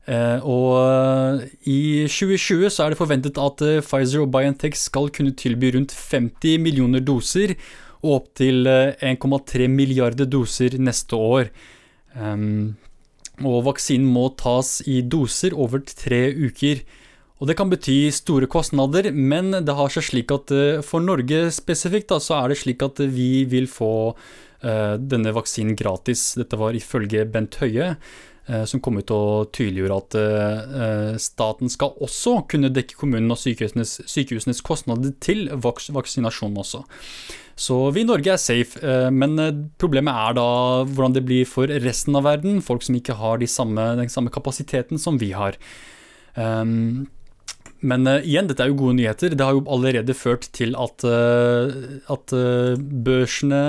Eh, og i 2020 så er det forventet at Pfizer og BioNTech skal kunne tilby rundt 50 millioner doser, og opptil 1,3 milliarder doser neste år. Ehm, og vaksinen må tas i doser over tre uker. Og det kan bety store kostnader, men det har seg slik at eh, for Norge spesifikt, da, så er det slik at vi vil få denne vaksinen gratis. Dette var ifølge Bent Høie, som kom ut og tydeliggjorde at uh, staten skal også kunne dekke kommunen og sykehusenes, sykehusenes kostnader til vaks vaksinasjon også. Så vi i Norge er safe, men problemet er da hvordan det blir for resten av verden. Folk som ikke har de samme, den samme kapasiteten som vi har. Um, men uh, igjen, dette er jo gode nyheter. Det har jo allerede ført til at, uh, at uh, børsene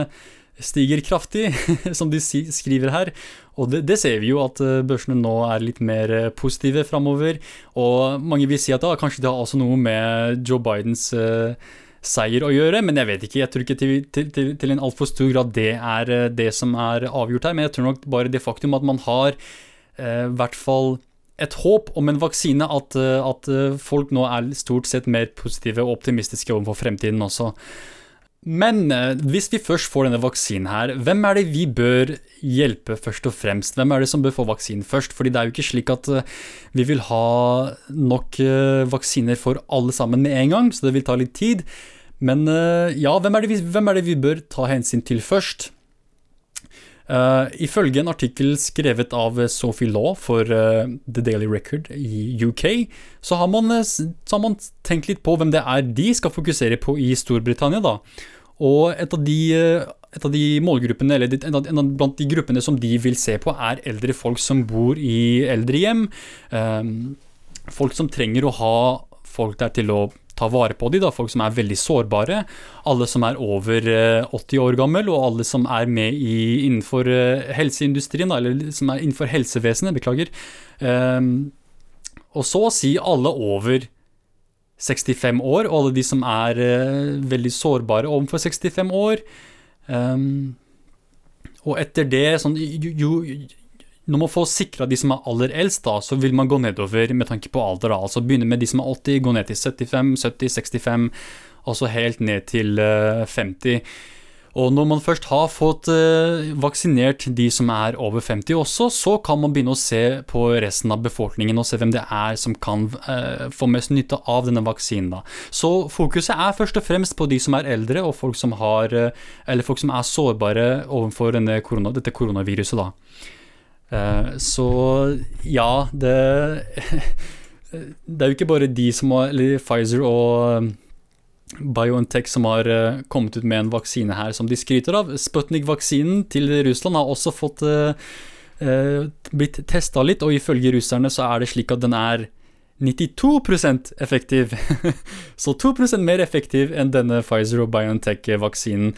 stiger kraftig, som de skriver her. Og det, det, ser vi jo at børsene nå er litt mer positive framover. Og mange vil si at da, kanskje det har også noe med Joe Bidens seier å gjøre, men jeg vet ikke. Jeg tror ikke til, til, til, til en altfor stor grad det er det som er avgjort her. Men jeg tror nok bare det faktum at man har i hvert fall et håp om en vaksine, at, eh, at, eh, folk nå er stort sett mer positive og optimistiske overfor fremtiden også. Men eh, hvis vi først får denne vaksinen her, hvem er det vi bør hjelpe først og fremst? Hvem er det som bør få vaksinen først? Fordi det er jo ikke slik at vi vil ha nok vaksiner for alle sammen med en gang, så det vil ta litt tid. Men ja, hvem er det vi, er det vi bør ta hensyn til først? Uh, ifølge en artikkel skrevet av Sophie Law for uh, The Daily Record i UK, så har, man, så har, man, tenkt litt på hvem det er de skal fokusere på i Storbritannia. da. Og et av de, et av de målgruppene, eller en av, en av, blant de gruppene som de vil se på, er eldre folk som bor i eldrehjem. Um, folk som trenger å ha folk der til å ta vare på de da, folk som er veldig sårbare. Alle som er over 80 eh, år gammel, og alle som er med i, innenfor helseindustrien, helseindustrien, eller som er innenfor helsevesenet, beklager. Um, og så å si alle over 65 år, og alle de som er uh, veldig sårbare overfor 65 år. Um, og etter det, sånn, jo, jo, når man får sikra de som er aller eldst, da, så vil man gå nedover med tanke på alder. Da. Altså begynne med de som er 80, gå ned til 75, 70, 65, og så helt ned til uh, eh, 50. Og når man først har fått uh, vaksinert de som er over 50 også, så kan man begynne å se på resten av befolkningen og se hvem det er som kan uh, få mest nytte av denne vaksinen. Så fokuset er først og fremst på de som er eldre, og folk som, har, eller folk som er sårbare overfor korona, dette koronaviruset. da. Eh, så ja, det Det er jo ikke bare de som har Pfizer og BioNTech som har uh, kommet ut med en vaksine her som de skryter av. Sputnik-vaksinen til Russland har også fått uh, uh, blitt testa litt, og ifølge russerne så er det slik at den er 92% effektiv. så 2% mer effektiv enn denne Pfizer og BioNTech-vaksinen.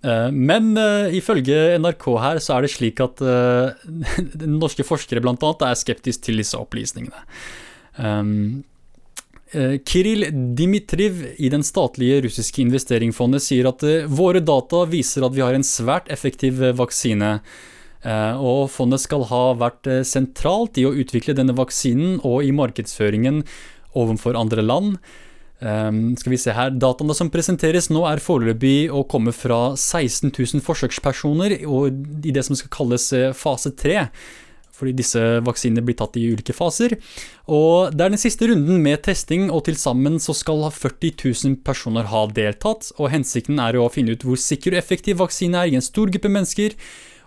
Eh, men uh, ifølge NRK her så er det slik at uh, norske forskere bl.a. er skeptiske til disse opplysningene. Um, Kiril Dimitriv i den statlige russiske investeringsfondet sier at våre data viser at vi har en svært effektiv vaksine. og fondet skal ha vært sentralt i å utvikle denne vaksinen og i markedsføringen overfor andre land. Skal vi se her, Dataene som presenteres nå er foreløpig å komme fra 16 000 forsøkspersoner i det som skal kalles eh, fase 3. fordi disse vaksinene blir tatt i ulike faser. Og det er den siste runden med testing, og til sammen så skal 40 000 personer ha deltatt. Og hensikten er å finne ut hvor sikker og effektiv vaksine er i en stor gruppe mennesker.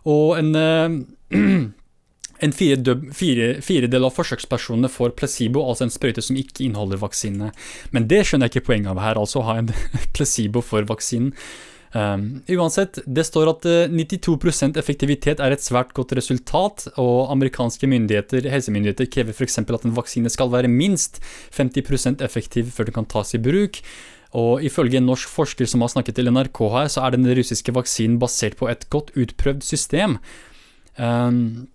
Og en, uh, en firedel fire, fire av forsøkspersonene får placebo, altså en sprøyte som ikke inneholder vaksine. Men det skjønner jeg ikke poenget av her, altså å ha en placebo for vaksinen. Um, uansett, det står at 92 eh, effektivitet er et svært godt resultat, og amerikanske myndigheter, helsemyndigheter krever f.eks. at en vaksine skal være minst 50% effektiv før den kan tas i bruk. Og ifølge en norsk forsker som har snakket til NRK her, så er den russiske vaksinen basert på et godt utprøvd system. Um,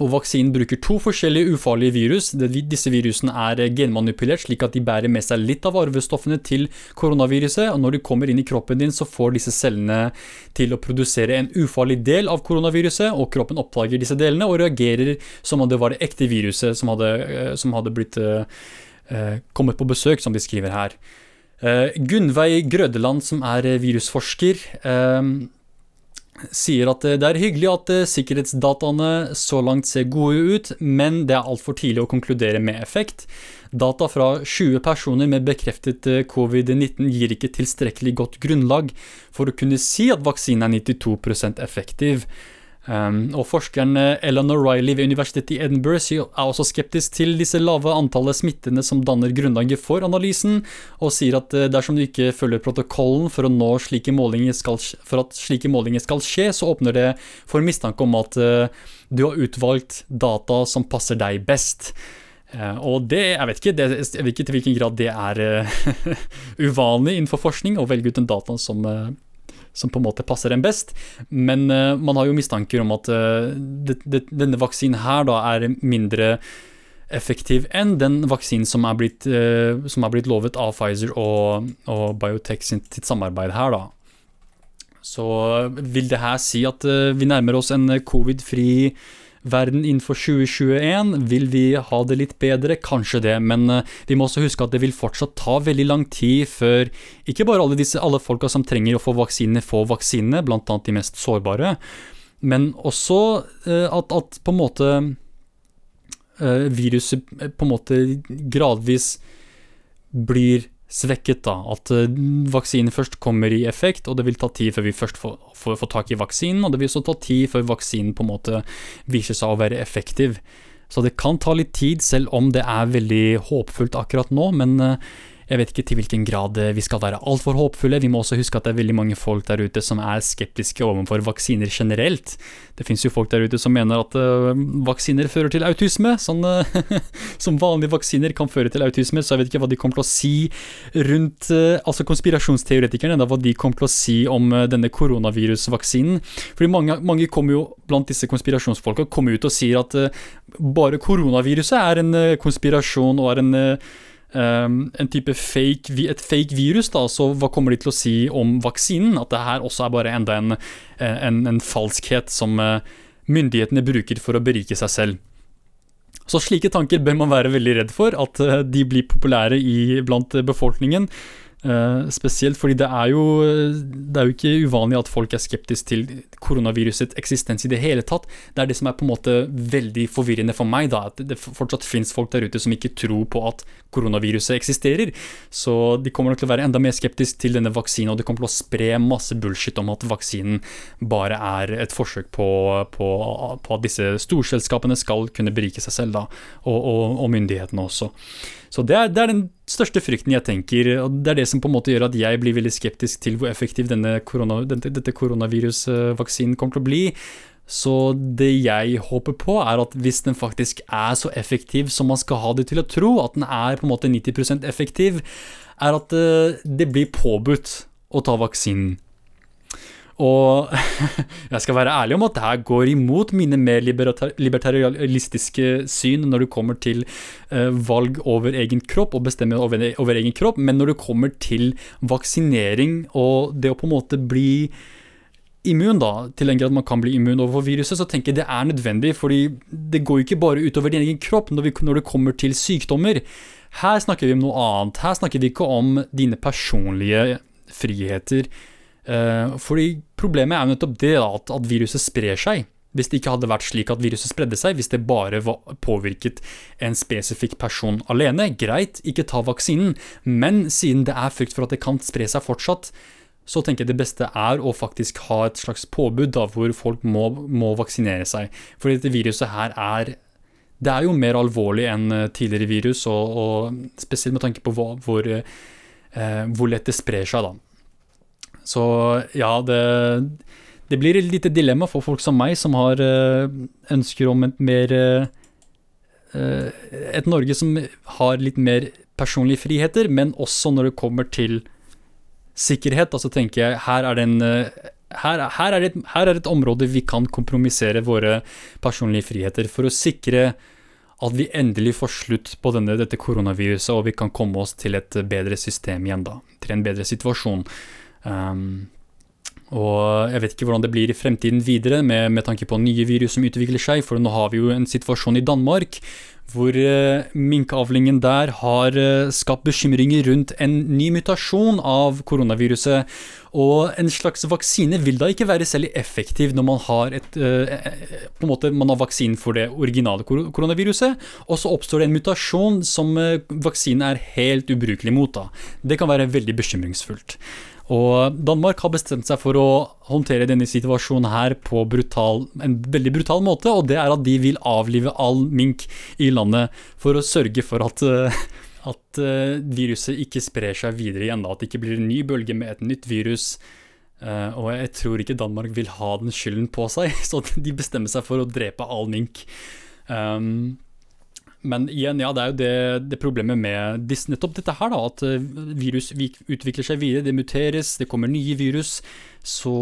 og vaksinen bruker to forskjellige ufarlige virus. Disse virusene er genmanipulert, slik at de bærer med seg litt av arvestoffene til koronaviruset. Og når de kommer inn i kroppen din, så får disse cellene til å produsere en ufarlig del av koronaviruset, og kroppen oppdager disse delene og reagerer som om det var det ekte viruset som hadde, eh, som hadde blitt eh, kommet på besøk, som de skriver her. Eh, Gunnveig Grødeland, som er virusforsker, uh, sier at det er hyggelig at eh, sikkerhetsdataene så langt ser gode ut, men det er altfor tidlig å konkludere med effekt. Data fra 20 personer med bekreftet eh, covid-19 gir ikke tilstrekkelig godt grunnlag for å kunne si at vaksinen er 92% effektiv. Um, og Forskeren Eleanor Ellen O'Reilly ved universitetet i Edinburgh er også skeptisk til disse lave antallet smittende som danner grunnlaget for analysen, og sier at eh, dersom du ikke følger protokollen for, slike skal, for at slike målinger skal skje, så åpner det for mistanke om at uh, du har utvalgt data som passer deg best. Uh, og det, jeg vet ikke, det, jeg vet ikke til hvilken grad det er uh, uvanlig innenfor forskning å velge ut den data som som på en måte passer en best. Men uh, man har jo mistanker om at uh, det, det, denne vaksinen her da er mindre effektiv enn den vaksinen som er blitt, uh, som er blitt lovet av Pfizer og, og Biotech sitt samarbeid her, da. Så vil det her si at vi nærmer oss en covid-fri verden innenfor 2021. Vil vi ha det litt bedre? Kanskje det, men eh, vi må også huske at det vil fortsatt ta veldig lang tid før ikke bare alle disse alle folka som trenger å få vaksinene, får vaksinene, blant annet de mest sårbare, men også eh, at, at på en måte eh, viruset på en måte gradvis blir svekket. da, At uh, vaksinen først kommer i effekt, og det vil ta tid før vi først får, får, får, tak i vaksinen. Og det vil også ta tid før vaksinen på en måte viser seg å være effektiv. Så det kan ta litt tid, selv om det er veldig håpfullt akkurat nå. Men uh, jeg vet ikke til hvilken grad eh, vi skal være altfor håpfulle. Vi må også huske at det er veldig mange folk der ute som er skeptiske overfor vaksiner generelt. Det finnes jo folk der ute som mener at uh, vaksiner fører til autisme. Sånn, uh, som vanlige vaksiner kan føre til autisme, så jeg vet ikke hva de kommer til å si rundt uh, Altså konspirasjonsteoretikerne, da, hva de kommer til å si om denne koronavirusvaksinen. Fordi mange, mange kommer jo blant disse konspirasjonsfolka kommer ut og sier at bare koronaviruset er en konspirasjon og er en Um, en type fake, et fake virus, da, så hva kommer de til å si om vaksinen? At det her også er bare enda en, eh, en, en falskhet som uh, myndighetene bruker for å berike seg selv. Så slike tanker bør man være veldig redd for, at uh, de blir populære i, blant befolkningen. Uh, spesielt fordi det er, jo, det er jo ikke uvanlig at folk er skeptiske til koronavirusets eksistens i det hele tatt. Det er det som er på en måte veldig forvirrende for meg, da, at det fortsatt finnes folk der ute som ikke tror på at koronaviruset eksisterer. Så de kommer nok til å være enda mer skeptiske til denne vaksinen, og de kommer til å spre masse bullshit om at vaksinen bare er et forsøk på, på, på at disse storselskapene skal kunne berike seg selv, da, og, og, og myndighetene også. Så det er, det er, den største frykten jeg tenker, og det er det som på en måte gjør at jeg blir veldig skeptisk til hvor effektiv denne korona, dette, koronavirusvaksinen kommer til å bli. Så det jeg håper på, er at hvis den faktisk er så effektiv som man skal ha det til å tro, at den er på en måte 90% effektiv, er at eh, det blir påbudt å ta vaksinen. Og jeg skal være ærlig om at det her går imot mine mer libertarialistiske syn når det kommer til uh, valg over egen kropp og bestemme over, egen kropp, men når det kommer til vaksinering og det å på en måte bli immun, da, til en grad man kan bli immun overfor viruset, så tenker jeg det er nødvendig, fordi det går jo ikke bare utover din egen kropp når, vi, når det kommer til sykdommer. Her snakker vi om noe annet. Her snakker vi ikke om dine personlige friheter fordi problemet er jo nettopp det at, at, viruset sprer seg. hvis det ikke hadde vært slik at viruset spredde seg, hvis det bare påvirket en spesifikk person alene. Greit, ikke ta vaksinen, men siden det er frykt for at det kan spre seg fortsatt, så tenker jeg det beste er å faktisk ha et slags påbud da, hvor folk må, må vaksinere seg. Fordi dette viruset her er det er jo mer alvorlig enn eh, tidligere virus, og, og spesielt med tanke på hvor, hvor, eh, hvor, lett det sprer seg, da. Så ja, det, det blir et lite dilemma for folk som meg, som har eh, ønsker om et mer eh, Et Norge som har litt mer personlige friheter, men også når det kommer til sikkerhet. Altså tenker jeg, her er det en her, her, er det, her, er et område vi kan kompromissere våre personlige friheter for å sikre at vi endelig får slutt på denne, dette koronaviruset, og vi kan komme oss til et bedre system igjen, da. Til en bedre situasjon. Um, og jeg vet ikke hvordan det blir i fremtiden videre, med, med, tanke på nye virus som utvikler seg, for nå har vi jo en situasjon i Danmark hvor uh, minkavlingen der har uh, skapt bekymringer rundt en ny mutasjon av koronaviruset. Og en slags vaksine vil da ikke være særlig effektiv når man har et uh, på en måte man har vaksinen for det originale koronaviruset, og så oppstår det en mutasjon som vaksinen er helt ubrukelig mot. da. Det kan være veldig bekymringsfullt. Og Danmark har bestemt seg for å håndtere denne situasjonen her på brutal, en veldig brutal måte, og det er at de vil avlive all mink i landet for å sørge for at, eh, at eh, viruset ikke sprer seg videre igjen. At det ikke blir en ny bølge med et nytt virus. Eh, og jeg tror ikke Danmark vil ha den skylden på seg, så de bestemmer seg for å drepe all mink. Um, men igjen, ja, det er jo det, det problemet med disse, nettopp dette her, da, at eh, virus utvikler seg videre, det muteres, det kommer nye virus. Så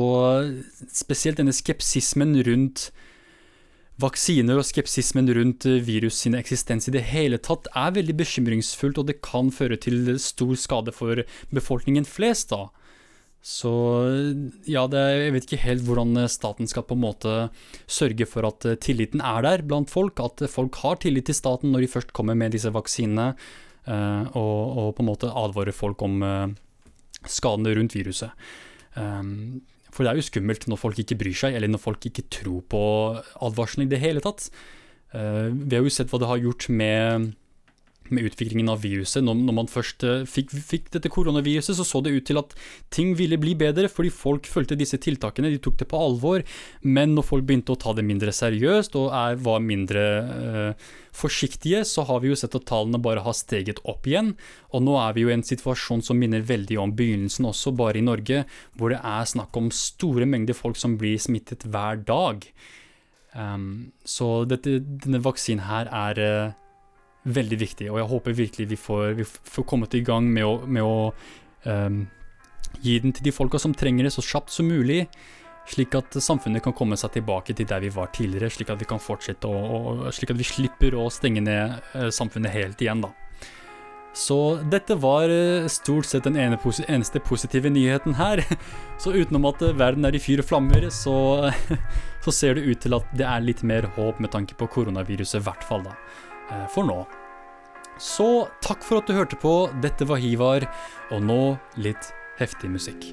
spesielt denne skepsismen rundt vaksiner og skepsismen rundt eh, virus sin eksistens i det hele tatt er veldig bekymringsfullt, og det kan føre til stor skade for befolkningen flest. da. Så ja, det, jeg vet ikke helt hvordan staten skal på en måte sørge for at eh, tilliten er der blant folk. At folk har tillit til staten når de først kommer med disse vaksinene, uh, og, og, på en måte advarer folk om skadene rundt viruset. Um, for det er jo skummelt når folk ikke bryr seg, eller når folk ikke tror på advarselen i det hele tatt. Vi har jo sett hva det har gjort med med utviklingen av viruset. Når, når man først uh, fikk, fikk, dette koronaviruset, så så det ut til at ting ville bli bedre, fordi folk fulgte disse tiltakene, de tok det på alvor. Men når folk begynte å ta det mindre seriøst og er, var mindre eh, forsiktige, så har vi jo sett at tallene bare har steget opp igjen. Og nå er vi jo i en situasjon som minner veldig om begynnelsen også, bare i Norge, hvor det er snakk om store mengder folk som blir smittet hver dag. Um, så dette, denne vaksinen her er uh, veldig viktig. Og jeg håper virkelig vi får, vi får kommet i gang med å, med å um, gi den til de folka som trenger det så kjapt som mulig. Slik at samfunnet kan komme seg tilbake til der vi var tidligere, slik at vi kan fortsette å, og, slik at vi slipper å stenge ned uh, samfunnet helt igjen, da. Så dette var uh, stort sett den ene eneste positive nyheten her. Så utenom at uh, verden er i fyr og flammer, så, så ser det ut til at det er litt mer håp med tanke på koronaviruset, i hvert fall, da. For nå. Så takk for at du hørte på. Dette var Hivar, og nå litt heftig musikk.